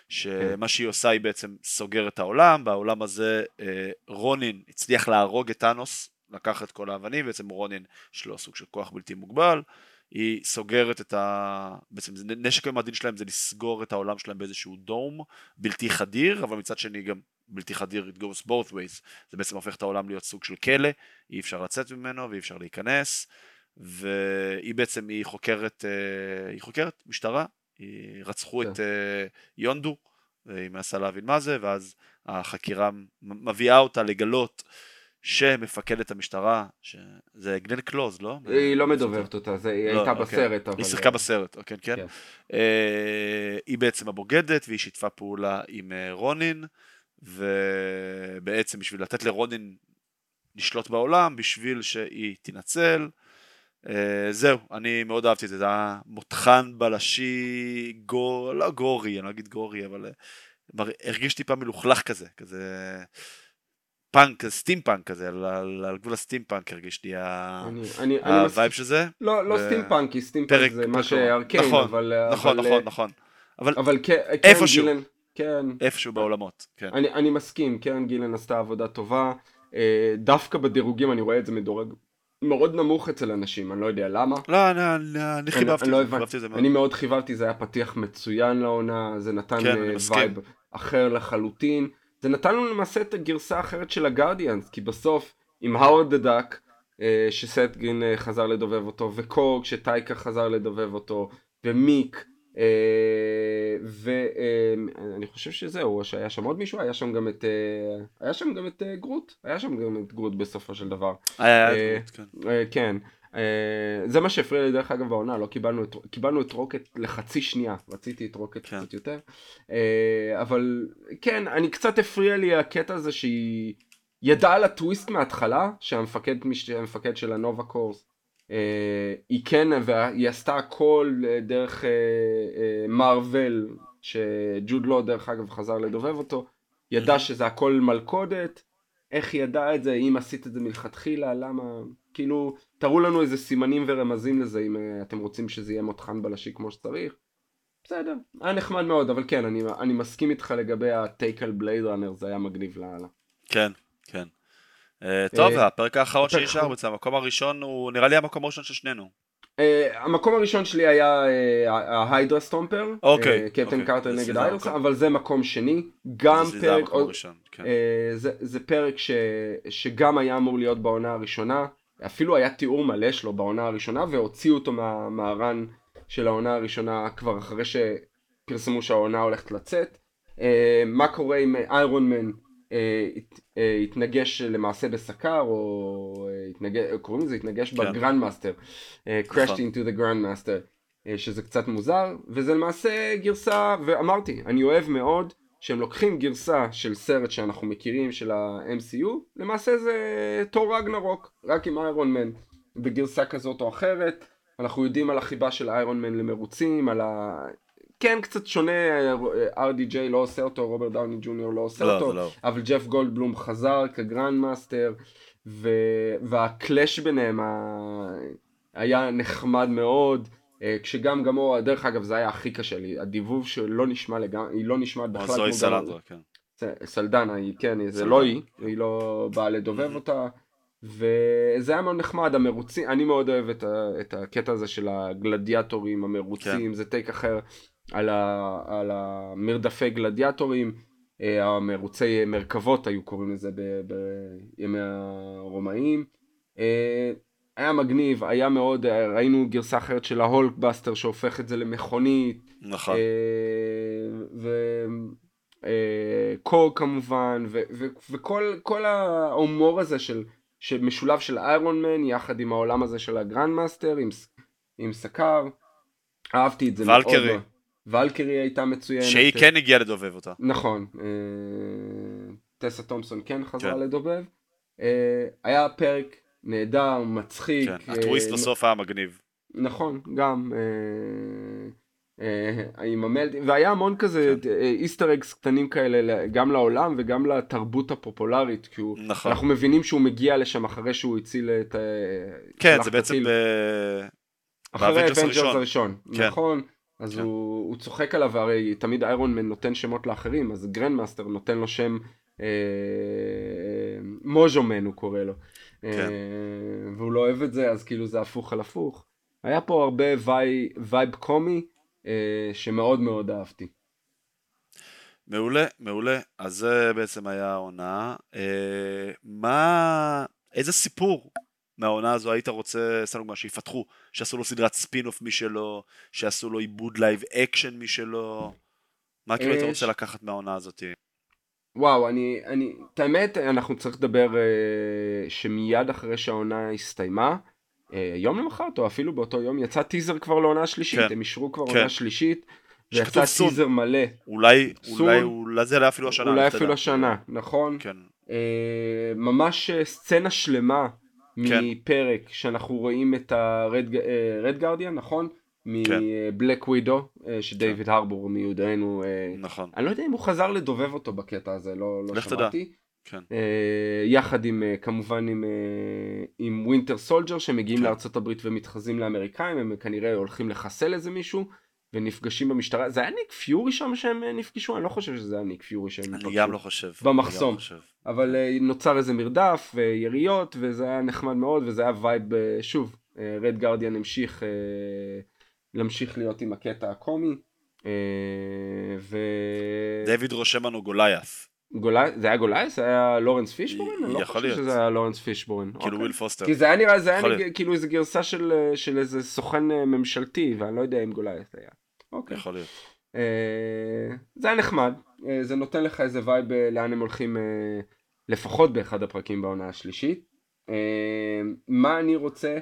שמה כן. שהיא עושה היא בעצם סוגרת את העולם, בעולם הזה אה, רונין הצליח להרוג את טאנוס, לקח את כל האבנים, בעצם רונין יש לו סוג של כוח בלתי מוגבל, היא סוגרת את ה... בעצם נשק המדין שלהם זה לסגור את העולם שלהם באיזשהו דום בלתי חדיר, אבל מצד שני גם בלתי חדיר, it goes both ways, זה בעצם הופך את העולם להיות סוג של כלא, אי אפשר לצאת ממנו ואי אפשר להיכנס, והיא בעצם, היא חוקרת, אה, היא חוקרת משטרה, היא רצחו כן. את אה, יונדו, והיא מנסה להבין מה זה, ואז החקירה מביאה אותה לגלות שמפקדת המשטרה, שזה גלן קלוז, לא? היא לא מדוברת אותה, זה, היא לא, הייתה אוקיי. בסרט. אבל... היא שיחקה בסרט, כן, כן. כן. אה, היא בעצם הבוגדת, והיא שיתפה פעולה עם רונין. ובעצם בשביל לתת לרונין לשלוט בעולם, בשביל שהיא תנצל. Uh, זהו, אני מאוד אהבתי את זה, זה היה מותחן בלשי, gore, לא gory, אני לא אגיד gory, אבל uh, הרגיש טיפה מלוכלך כזה, כזה punk, steampunk כזה, על, על, על גבול הסטים פאנק הרגיש לי ה vibe של זה. לא, לא ו... steampunky, steampunk זה מה שארקיין, נכון, אבל... נכון, אבל, נכון, נכון. אבל, אבל איפשהו. גילן... כן. איפשהו בעולמות, כן. אני, אני מסכים, קרן גילן עשתה עבודה טובה. אה, דווקא בדירוגים אני רואה את זה מדורג מאוד נמוך אצל אנשים, אני לא יודע למה. לא, אני, אני, אני חיבבתי אני, לא את זה מאוד. אני מאוד חיבבתי, זה היה פתיח מצוין לעונה, זה נתן כן, vibe אחר לחלוטין. זה נתן לנו למעשה את הגרסה האחרת של הגרדיאנס, כי בסוף עם Howard the Duck, שסת' גרין אה, חזר לדובב אותו, וקורג שטאיקה חזר לדובב אותו, ומיק, אה, ואני חושב שזהו, שהיה שם עוד מישהו, היה שם גם את, אה, היה שם גם את אה, גרוט, היה שם גם את גרוט בסופו של דבר. היה את גרוט, כן. כן. זה מה שהפריע לי דרך אגב בעונה, לא קיבלנו את, קיבלנו את רוקט לחצי שנייה, רציתי את רוקט כן. קצת יותר, אבל כן, אני קצת הפריע לי הקטע הזה שהיא ידעה על הטוויסט מההתחלה, שהמפקד של הנובה קורס אה, היא כן, והיא עשתה הכל אה, דרך מארוול, אה, שג'וד לא דרך אגב חזר לדובב אותו, ידע שזה הכל מלכודת, איך היא ידעה את זה, אם עשית את זה מלכתחילה, למה, כאילו, תראו לנו איזה סימנים ורמזים לזה אם אתם רוצים שזה יהיה מותחן בלשי כמו שצריך. בסדר, היה נחמד מאוד, אבל כן, אני, אני מסכים איתך לגבי הטייק על בלייד ראנר, זה היה מגניב לאללה. כן, כן. אה, טוב, אה, הפרק האחרון שנשאר בעצם, המקום הראשון הוא נראה לי המקום הראשון של שנינו. אה, המקום הראשון שלי היה ההיידרה סטומפר, קפטן. קארטר נגד היידרה, אבל זה מקום שני, גם פרק, כן. זה פרק שגם היה אמור להיות בעונה הראשונה, אפילו היה תיאור מלא שלו בעונה הראשונה והוציאו אותו מה run של העונה הראשונה כבר אחרי שפרסמו שהעונה הולכת לצאת. מה קורה עם איירון מן אה, התנגש למעשה בסקאר, או אה, התנגש, קוראים לזה התנגש כן. בגרנד מאסטר, crashed נכון. into the grand master. אה, שזה קצת מוזר, וזה למעשה גרסה, ואמרתי, אני אוהב מאוד שהם לוקחים גרסה של סרט שאנחנו מכירים של ה-MCU, למעשה זה תור רגנרוק, רק עם איירון מן, בגרסה כזאת או אחרת. אנחנו יודעים על החיבה של איירון מן למרוצים, על ה... כן קצת שונה, RDJ לא עושה אותו, רוברט דאוני ג'וניור לא עושה לא, אותו, לא. אבל ג'ף גולדבלום חזר כגרנד מאסטר, ו... וה clash ביניהם ה... היה נחמד מאוד, כשגם גם הוא, דרך אגב זה היה הכי קשה לי, הדיבוב שלא נשמע לגמרי, היא לא נשמעת בכלל כמו סלנדרה, כן. סלדנה היא, כן, זה. לא היא, היא לא באה לדובב אותה, וזה היה מאוד נחמד, המרוצים, אני מאוד אוהב את, את הקטע הזה של הגלדיאטורים, המרוצים, זה טייק אחר על, ה, על המרדפי גלדיאטורים, אה, המרוצי מרכבות היו קוראים לזה בימי הרומאים. אה, היה מגניב, היה מאוד, אה, ראינו גרסה אחרת של ההולקבאסטר שהופך את זה למכונית, נכון. וקורג כמובן, ו- ו- וכל כל ההומור הזה של, שמשולב של איירון מן יחד עם העולם הזה של הגרנד מאסטר עם, עם סקאר, אהבתי את זה מאוד. ולקירי. ולקירי הייתה מצוינת. שהיא כן הגיעה לדובב אותה. נכון, אה, טסה תומפסון כן חזרה כן. לדובב. אה, היה פרק נהדר, מצחיק. כן, אה, הטוויסט בסוף היה מגניב. נכון, גם. אה, אה, עם המלט, והיה המון כזה כן. Easter eggs קטנים כאלה גם לעולם וגם לתרבות הפופולרית, כי הוא, נכון. אנחנו מבינים שהוא מגיע לשם אחרי שהוא הציל את... אה, כן, זה בעצם. ב... אחרי האבנג'רס הראשון. כן. נכון. אז כן. הוא, הוא צוחק עליו, והרי תמיד איירון מן נותן שמות לאחרים, אז גרנד מאסטר נותן לו שם אה, מוז'ו מן הוא קורא לו. אה, כן. והוא לא אוהב את זה, אז כאילו זה הפוך על הפוך. היה פה הרבה ווי, vibe קומי, אה, שמאוד מאוד אהבתי. מעולה, מעולה. אז זה בעצם היה העונה. אה, מה... איזה סיפור מהעונה הזו היית רוצה, סתם דוגמא, שיפתחו, שיעשו לו סדרת ספין-אוף משלו, שיעשו לו עיבוד live action משלו? מה כאילו היית אה, רוצה לקחת מהעונה הזאת? וואו, אני, אני, את האמת, אנחנו צריך לדבר אה, שמיד אחרי שהעונה הסתיימה, אה, יום למחרת או אפילו באותו יום, יצא טיזר כבר לעונה שלישית, כן. הם אישרו כבר כן. עונה שלישית, ויצא. טיזר מלא, אולי, סון. אולי, אולי זה אפילו השנה. אולי. אפילו השנה, נכון? כן, אה, ממש אה, סצנה שלמה כן. מפרק שאנחנו רואים את הרד גרדיאן, נכון? כן. מבלק ווידו, שדייוויד הרבור מיודענו, אה, נכון. אני לא יודע אם הוא חזר לדובב אותו בקטע הזה, לא, לא. שמעתי. כן. אה, יחד עם, אה, כמובן עם, אה, עם ווינטר סולג'ר שמגיעים כן. לארצות הברית ומתחזים לאמריקאים, הם כנראה הולכים לחסל איזה מישהו ונפגשים במשטרה. זה היה ניק פיורי שם שהם אה, נפגשו? אני לא חושב שזה היה ניק פיורי שהם נפגשו. גם לא חושב. במחסום. אני לא חושב. אבל אה, נוצר איזה מרדף ויריות וזה היה נחמד מאוד וזה היה vibe, אה, שוב, רד גרדיאן המשיך אה, להמשיך להיות עם הקטע הקומי. אה, ו... דיוויד רושם לנו גולייף. גולאי, זה היה גולייס? זה היה לורנס פישבורן? אני לא חושב. שזה היה לורנס פישבורן. כאילו אוקיי. וויל פוסטר. כי זה היה נראה, זה היה נראה כאילו איזה גרסה של, אה, של איזה סוכן אה, ממשלתי, ואני לא יודע אם גולייס היה. אוקיי. יכול להיות. אה, זה היה נחמד, אה, זה נותן לך איזה וייב לאן הם הולכים אה, לפחות באחד הפרקים בעונה השלישית. מה אני רוצה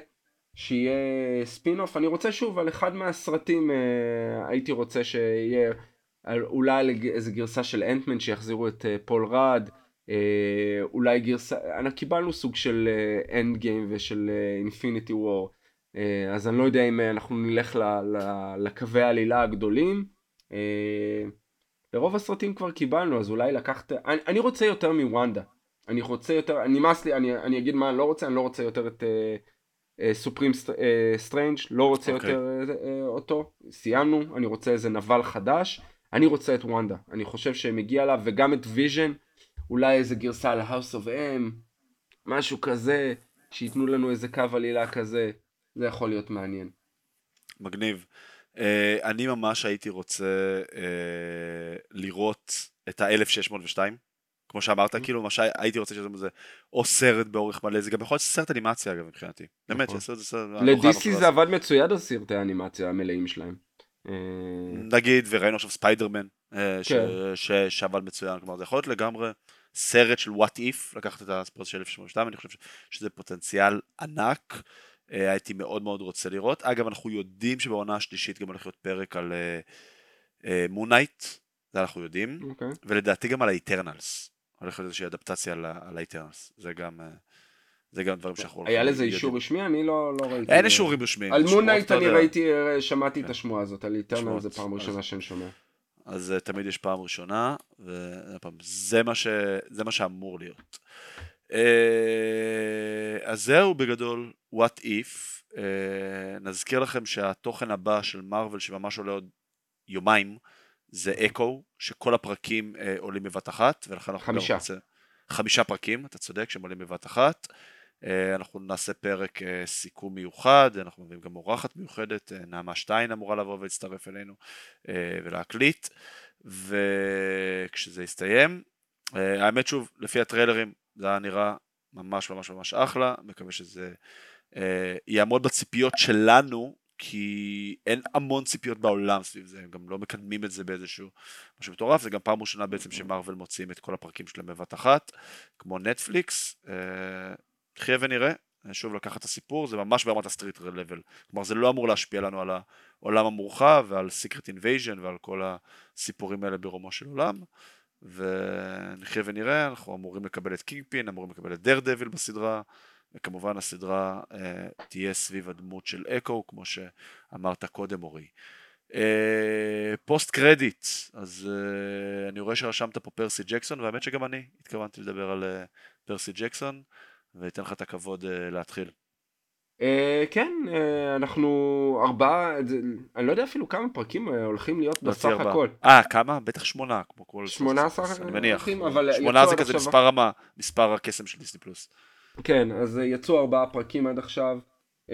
שיהיה ספין אוף? אני רוצה שוב על אחד מהסרטים, אה, הייתי רוצה שיהיה על, אולי על איזה גרסה של אנטמן שיחזירו את אה, פול רד. אה, אולי גרסה, קיבלנו סוג של אנד גיים ושל אינפיניטי וור, אז אני לא יודע אם אה, אנחנו נלך ל, ל, לקווי העלילה הגדולים. אה, לרוב הסרטים כבר קיבלנו, אז אולי לקחת... אני, אני רוצה יותר מוונדה. אני רוצה יותר, נמאס לי, אני, אני אגיד מה אני לא רוצה, אני לא רוצה יותר את Supreme Strange, לא רוצה אוקיי. יותר אה, אה, אותו, סיימנו, אני רוצה איזה נבל חדש, אני רוצה את וונדה, אני חושב שמגיע לה, וגם את ויז'ן, אולי איזה גרסה על ה-house of M, משהו כזה, שייתנו לנו איזה קו עלילה כזה, זה יכול להיות מעניין. מגניב. אה, אני ממש הייתי רוצה אה, לראות את ה-1602, כמו שאמרת, Mm-hmm. כאילו, מה שהייתי רוצה שזה זה או סרט באורך מלא, זה גם יכול להיות סרט אנימציה אגב מבחינתי. באמת, נכון. את זה סרט. עכשיו זה עבד מצוין על סרטי האנימציה המלאים שלהם. אה, נגיד, וראינו עכשיו ספיידרמן, אה, ש- כן. ש- שעבד מצוין, כלומר זה יכול להיות לגמרי סרט של וואט איף, לקחת את הספורט של 1082, אני חושב ש- שזה פוטנציאל ענק. אה, הייתי מאוד מאוד רוצה לראות. אגב, אנחנו יודעים שבעונה השלישית גם הולך להיות פרק על מון נייט, זה אנחנו יודעים, אוקיי. ולדעתי גם על האיטרנלס. להיות איזושהי אדפטציה על האיטרנלס, זה גם... זה גם דברים שאנחנו... היה לזה אישור רשמי? אני לא, לא ראיתי. אין אישורים רשמיים. על מון נייט אני ראיתי, שמעתי את השמועה הזאת, על איטרנל זה פעם ראשונה שאני שומע. אז תמיד יש פעם ראשונה, וזה מה, ש... זה מה שאמור להיות. אז זהו בגדול, what if. נזכיר לכם שהתוכן הבא של מארוול שממש עולה עוד יומיים זה אקו, שכל הפרקים עולים בבת אחת, ולכן אנחנו חמישה. רוצה... חמישה פרקים, אתה צודק, שהם עולים בבת אחת. אנחנו נעשה פרק סיכום מיוחד, אנחנו מביאים גם אורחת מיוחדת, נעמה שטיין אמורה לבוא ולהצטרף אלינו ולהקליט, וכשזה יסתיים, האמת שוב, לפי הטריילרים זה היה נראה ממש ממש ממש אחלה, מקווה שזה יעמוד בציפיות שלנו, כי אין המון ציפיות בעולם סביב זה, הם גם לא מקדמים את זה באיזשהו משהו מטורף, זה גם פעם ראשונה בעצם שמארוול מוציאים את כל הפרקים שלהם בבת אחת, כמו נטפליקס, נחיה ונראה, שוב לקחת את הסיפור, זה ממש ברמת ה-street level, כלומר זה לא אמור להשפיע לנו על העולם המורחב ועל סיקרט אינבייז'ן ועל כל הסיפורים האלה ברומו של עולם, ונחיה ונראה, אנחנו אמורים לקבל את קינג פין, אמורים לקבל את דרדביל בסדרה, וכמובן הסדרה אה, תהיה סביב הדמות של אקו, כמו שאמרת קודם אורי. אה, post credit, אז אה, אני רואה שרשמת פה פרסי ג'קסון, והאמת שגם אני התכוונתי לדבר על אה, פרסי ג'קסון. ואתן לך את הכבוד אה, להתחיל. אה, כן, אה, אנחנו ארבעה, אני לא יודע אפילו כמה פרקים uh, הולכים להיות בסך הכל. אה, כמה? בטח שמונה, כמו כל... שמונה סך אני מניח. שמונה זה כזה מספר רמה, מספר הקסם של דיסני פלוס. כן, אז יצאו ארבעה פרקים עד עכשיו. Uh,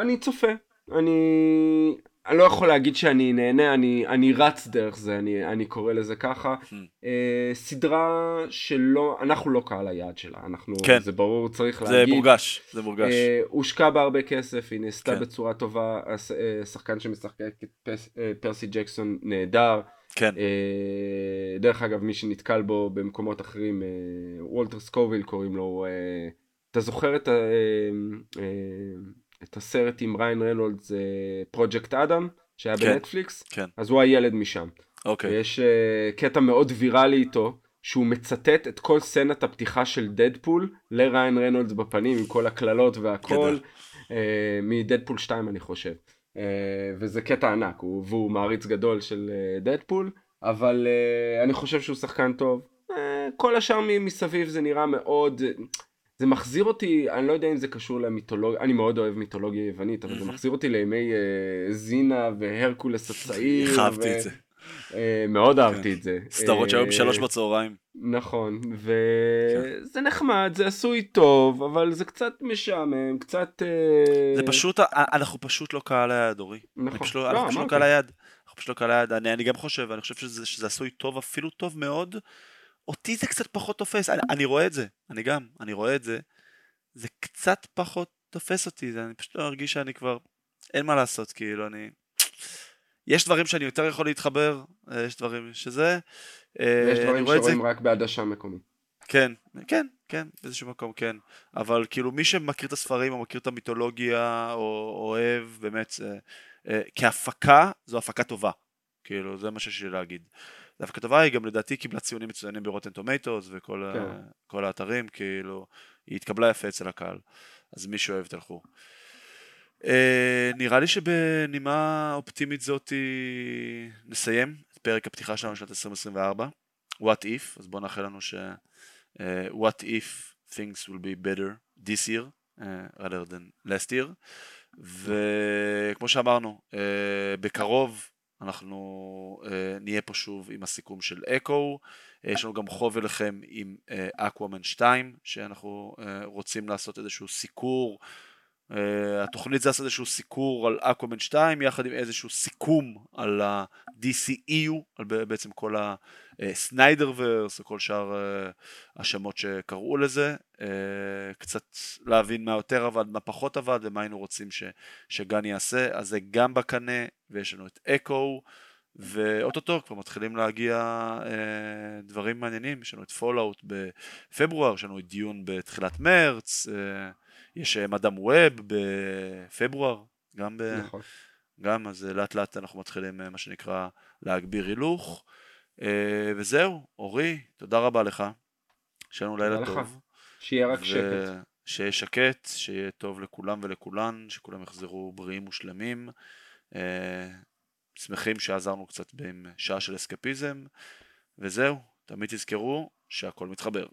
אני צופה, אני... אני לא יכול להגיד שאני נהנה, אני, אני רץ דרך זה, אני, אני קורא לזה ככה. Hmm. אה, סדרה שלא, אנחנו לא קהל היעד שלה, אנחנו, כן. זה ברור, צריך זה להגיד. זה מורגש, זה מורגש. אה, הושקע בה הרבה כסף, היא נעשתה כן. בצורה טובה, השחקן אה, שמשחק את פרס, אה, פרסי ג'קסון נהדר. כן. אה, דרך אגב, מי שנתקל בו במקומות אחרים, אה, וולטר סקוביל קוראים לו, אה, אתה זוכר את ה... אה, אה, את הסרט עם ריין רנולדס פרויקט אדם שהיה כן, בנטפליקס כן. אז הוא הילד משם. אוקיי. ויש אה, קטע מאוד ויראלי איתו שהוא מצטט את כל סצנת הפתיחה של דדפול לריין רנולדס בפנים עם כל הקללות והכל uh, מדדפול 2 אני חושב. Uh, וזה קטע ענק הוא, והוא מעריץ גדול של דדפול אבל uh, אני חושב שהוא שחקן טוב. כל השאר מסביב זה נראה מאוד זה מחזיר אותי, אני לא יודע אם זה קשור למיתולוגיה, אני מאוד אוהב מיתולוגיה יוונית, אבל זה מחזיר אותי לימי זינה והרקולס הצעיר. אהבתי את זה. Uh, מאוד אהבתי את זה. סדרות שהיו בשלוש בצהריים. נכון, וזה נחמד, זה עשוי טוב, אבל זה קצת משעמם, קצת... זה פשוט, אנחנו פשוט לא קהל היעד, אורי. נכון. אנחנו פשוט לא קהל היעד. אנחנו פשוט לא קהל היעד. אני גם חושב, אני חושב שזה עשוי טוב, אפילו טוב מאוד. אותי זה קצת פחות תופס, אני, אני רואה את זה, אני גם, אני רואה את זה, זה קצת פחות תופס אותי, זה, אני פשוט לא מרגיש שאני כבר, אין מה לעשות, כאילו, אני... יש דברים שאני יותר יכול להתחבר, אה, יש דברים שזה... ויש דברים שרואים רק בעדשה מקומית. כן, כן, כן, באיזשהו מקום כן, אבל כאילו מי שמכיר את הספרים או מכיר את המיתולוגיה או אוהב, באמת, אה, כהפקה, זו הפקה טובה, כאילו, זה מה שיש לי להגיד. דווקא טובה היא גם לדעתי קיבלה ציונים מצוינים ברוטן טומטוס וכל כן. ה, האתרים, כאילו, היא התקבלה יפה אצל הקהל, אז מי שאוהב תלכו. אה, נראה לי שבנימה אופטימית זאתי נסיים את פרק הפתיחה שלנו לשנת 2024, What If, אז בואו נאחל לנו ש... Uh, what if things will be better this year uh, rather than last year. וכמו שאמרנו uh, בקרוב אנחנו uh, נהיה פה שוב עם הסיכום של אקו, uh, יש לנו גם חוב אליכם עם אקוואמן uh, 2, שאנחנו uh, רוצים לעשות איזשהו סיקור, uh, התוכנית זה לעשות איזשהו סיקור על אקוואמן 2, יחד עם איזשהו סיכום על ה-DCEU, על בעצם כל הסניידר ורס וכל שאר אה, השמות שקראו לזה, אה, קצת להבין מה יותר עבד, מה פחות עבד ומה היינו רוצים ש, שגן יעשה, אז זה גם בקנה ויש לנו את אקו ואו-טו-טו כבר מתחילים להגיע אה, דברים מעניינים, יש לנו את פולאאוט בפברואר, יש לנו את Dune בתחילת מרץ, אה, יש מדאם ווב בפברואר, גם ב... נכון. גם, אז לאט לאט אנחנו מתחילים מה שנקרא להגביר הילוך. וזהו, אורי, תודה רבה לך. שיהיה לנו לילה טוב. שיהיה רק שקט. שיהיה שקט, שיהיה טוב לכולם ולכולן, שכולם יחזרו בריאים ושלמים. שמחים שעזרנו קצת עם שעה של אסקפיזם, וזהו, תמיד תזכרו שהכל מתחבר.